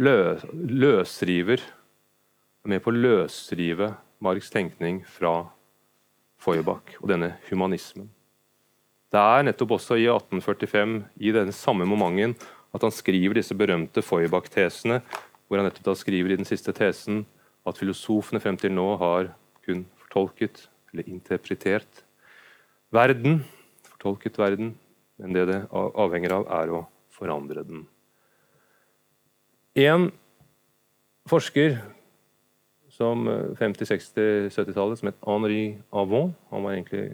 lø, løsriver er med på å løsrive Marx' tenkning fra Feuerbach og denne humanismen. Det er nettopp også i 1845, i denne samme momenten, at han skriver disse berømte Feuerbach-tesene, hvor han nettopp da skriver i den siste tesen at filosofene frem til nå har kun fortolket, eller interpretert, verden, fortolket verden, men det det avhenger av, er å forandre den. En forsker som 50-, 60-, 70-tallet som het Henri Avon Han var egentlig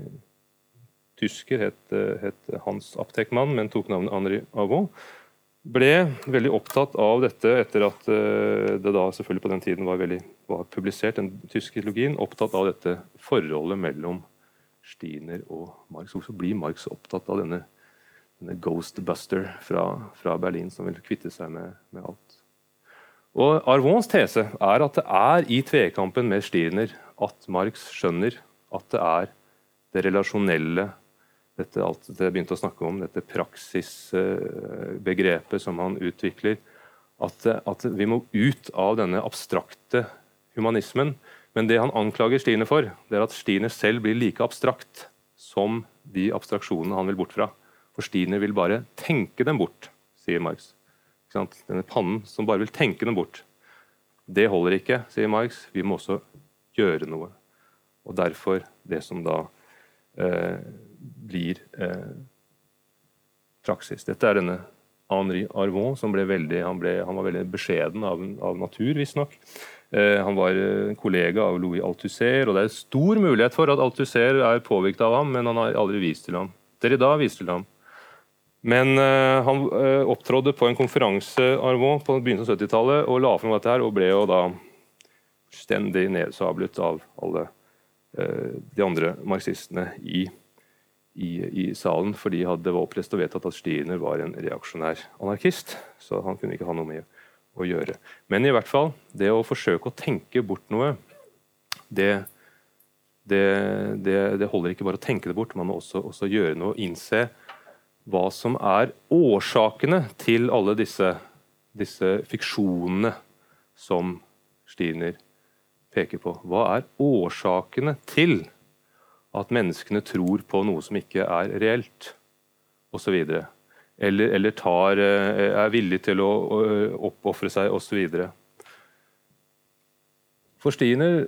tysker, het, het Hans Aptekmann, men tok navnet Henri Avon. Ble veldig opptatt av dette etter at eh, det da selvfølgelig på den tiden var, veldig, var publisert den tyske ideologien. Opptatt av dette forholdet mellom Stiner og Marx. Hvorfor blir Marx opptatt av denne denne Ghostbuster fra, fra, Berlin som vil kvitte seg med, med, alt. Og Arvons tese er at det er i tvekampen med Stirner at Marx skjønner at det er det relasjonelle dette alt det jeg begynte å snakke om, dette praksisbegrepet som han utvikler. At, at, vi må ut av denne abstrakte humanismen. Men det han anklager Stine for, det er at Stine selv blir like abstrakt som de abstraksjonene han vil bort fra. For Stine vil bare tenke dem bort, sier Marx. Denne pannen som bare vil tenke dem bort. Det holder ikke, sier Marx. Vi må også gjøre noe. Og derfor det som da eh, blir eh, praksis. Dette er denne Henri Arvon, som ble veldig, han, ble, han var veldig beskjeden av, av natur, visstnok. Eh, han var en kollega av Louis Althusser, og det er stor mulighet for at Althusser er påvirket av ham, men han har aldri vist til ham. Derrida viste til ham. Men eh, han eh, opptrådde på en konferanse Arvon, på begynnelsen av 70-tallet og la fram dette her, og ble jo da stendig nedsablet av alle uh, de andre marxistene i, i, i, salen, fordi det var opplest og vedtatt at Stiener var en reaksjonær anarkist. Så han kunne ikke ha noe med å gjøre. Men i hvert fall, det å forsøke å tenke bort noe, det det, det, det, holder ikke bare å tenke det bort, man må også, også gjøre noe. Innse hva som er årsakene til alle disse, disse fiksjonene som Stiener peker på. Hva er årsakene til at menneskene tror på noe som ikke er reelt, osv. Eller, eller tar, eh, er villig til å oppofre seg, osv. For Stiner,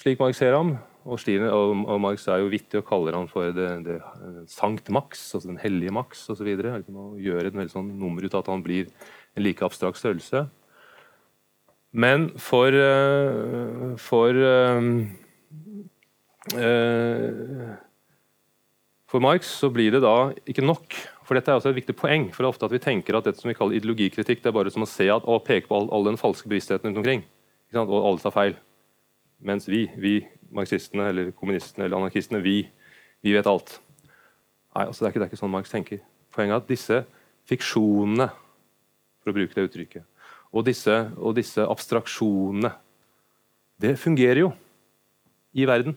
slik Marx ser ham, og, Stiner, og, og Marx er jo vittig og kaller han for det, det, Sankt Max, altså den hellige Max osv. Liksom, og gjør et veldig sånn nummer ut av at han blir en like abstrakt størrelse. Men for, eh, for eh, eh, For Marx så blir det da ikke nok. For dette er også et viktig poeng. for det er ofte at Vi tenker at dette som vi kaller ideologikritikk, det er bare som å se at, å peke på all, all den falske bevisstheten rundt omkring. Og alle tar feil. Mens vi, vi marxistene eller kommunistene eller anarkistene, vi, vi vet alt. Nei, altså det, er ikke, det er ikke sånn Marx tenker. Poenget er at disse fiksjonene, for å bruke det uttrykket, og disse, og disse abstraksjonene. Det fungerer jo i verden.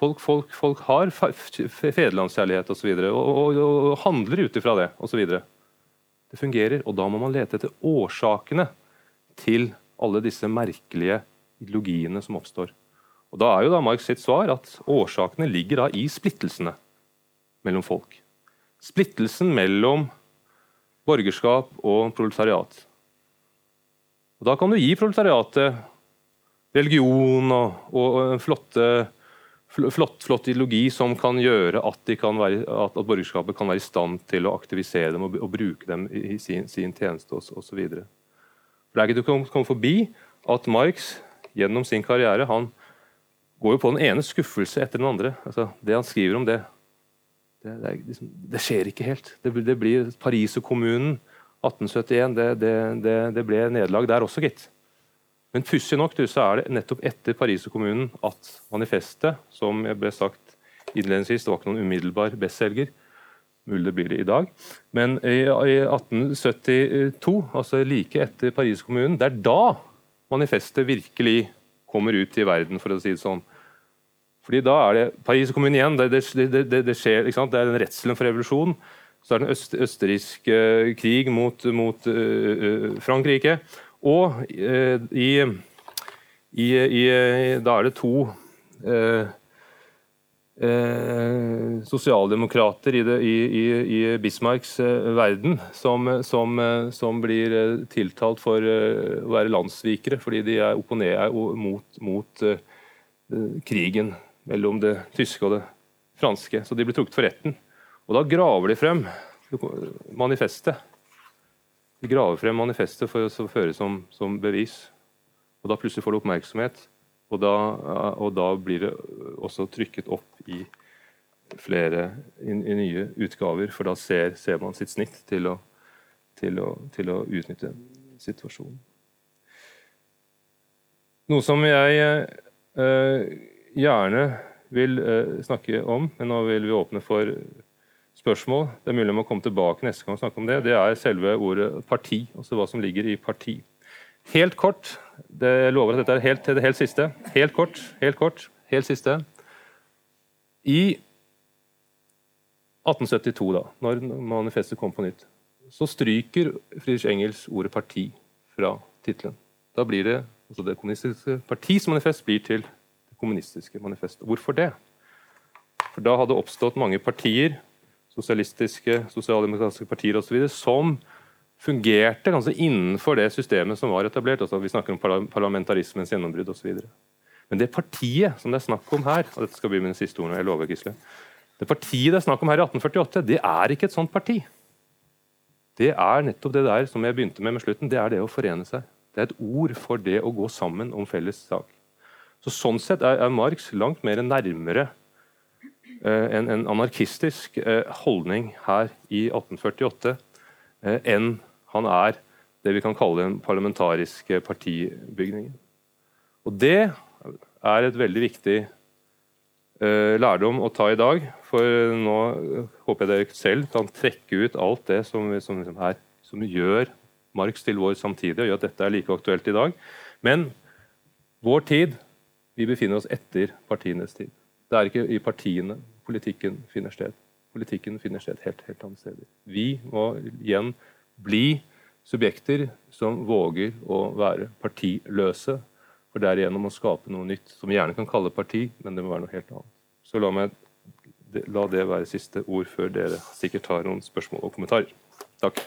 Folk, folk, folk, har fedrelandskjærlighet. Og, og, og, og handler ut ifra det osv. Det fungerer, og da må man lete etter årsakene til alle disse merkelige ideologiene som oppstår. Og Da er jo da Marx sitt svar at årsakene ligger da i splittelsene mellom folk. Splittelsen mellom borgerskap og proletariat. Og Da kan du gi proletariatet religion og, og flotte, flott, flott, ideologi som kan gjøre at, kan være, at, at, borgerskapet kan være i stand til å aktivisere dem og, og bruke dem i, sin, sin tjeneste osv. Det er ikke til å komme forbi at Marx gjennom sin karriere han går jo på den ene skuffelse etter den andre. Altså, det han skriver om det, det, det, liksom, det skjer ikke helt. Det, det blir Pariserkommunen 1871. Det, det, det ble nederlag der også, gitt. Men pussig nok så er det nettopp etter Pariserkommunen at manifestet, som jeg ble sagt innledningsvis, det var ikke noen umiddelbar bestselger, mulig det blir det i dag, men i, i 1872, altså like etter Pariserkommunen, det er da manifestet virkelig kommer ut i verden, for å si det sånn. Fordi da er det Paris kommune igjen. Det, det, det, det skjer, det er den redselen for revolusjon. Så er det en øst, østerriksk uh, krig mot, mot uh, Frankrike. Og uh, i, i, i, Da er det to sosialdemokrater i, i, Bismarcks verden som, som, som, blir tiltalt for å være landssvikere fordi de er opponert mot, mot krigen mellom det tyske og det franske. Så de blir trukket for retten. Og da graver de frem manifestet. De graver frem manifestet for å føre som, som bevis. Og da plutselig får det oppmerksomhet, og da, og da, blir det også trykket opp i flere i, i nye utgaver, for da ser, ser, man sitt snitt til å, til å, til å utnytte situasjonen. Noe som jeg eh, gjerne vil eh, snakke om, men nå vil vi åpne for spørsmål. Det er mulig å komme tilbake neste gang og snakke om det. Det er selve ordet parti, altså hva som ligger i parti. Helt kort, det, lover at dette er helt det helt siste. Helt kort, helt kort, helt siste. I 1872, da, når manifestet kom på nytt, så stryker Friedrich Engels ordet 'parti' fra tittelen. Da blir det altså det kommunistiske partis manifest blir til Det kommunistiske manifestet. Hvorfor det? For Da hadde oppstått mange partier, sosialistiske, sosialdemokratiske partier osv., som fungerte ganske innenfor det systemet som var etablert. altså Vi snakker om parlamentarismens gjennombrudd osv. Men det partiet som det er snakk om her, og dette skal bli mine siste ord, jeg lover Gisle, det partiet det er snakk om her i 1848, det er ikke et sånt parti. Det er nettopp det der som jeg begynte med med slutten, det er det å forene seg. Det er et ord for det å gå sammen om felles sak. Så Sånn sett er, er Marx langt mer nærmere en, en, anarkistisk eh, holdning her i 1848 eh, enn han er det vi kan kalle den parlamentariske partibygningen. Og Det er et veldig viktig eh, lærdom å ta i dag. For nå håper jeg dere selv kan trekke ut alt det som, som, som, her, som gjør Marx til vår samtidig, og gjør at dette er like aktuelt i dag. Men vår tid Vi befinner oss etter partienes tid. Det er ikke i partiene politikken finner sted. Politikken finner sted helt, helt andre steder. Vi må igjen bli subjekter som våger å være partiløse, for derigjennom å skape noe nytt, som vi gjerne kan kalle parti, men det må være noe helt annet. Så la, meg, la det være siste ord før dere sikkert har noen spørsmål og kommentarer. Takk.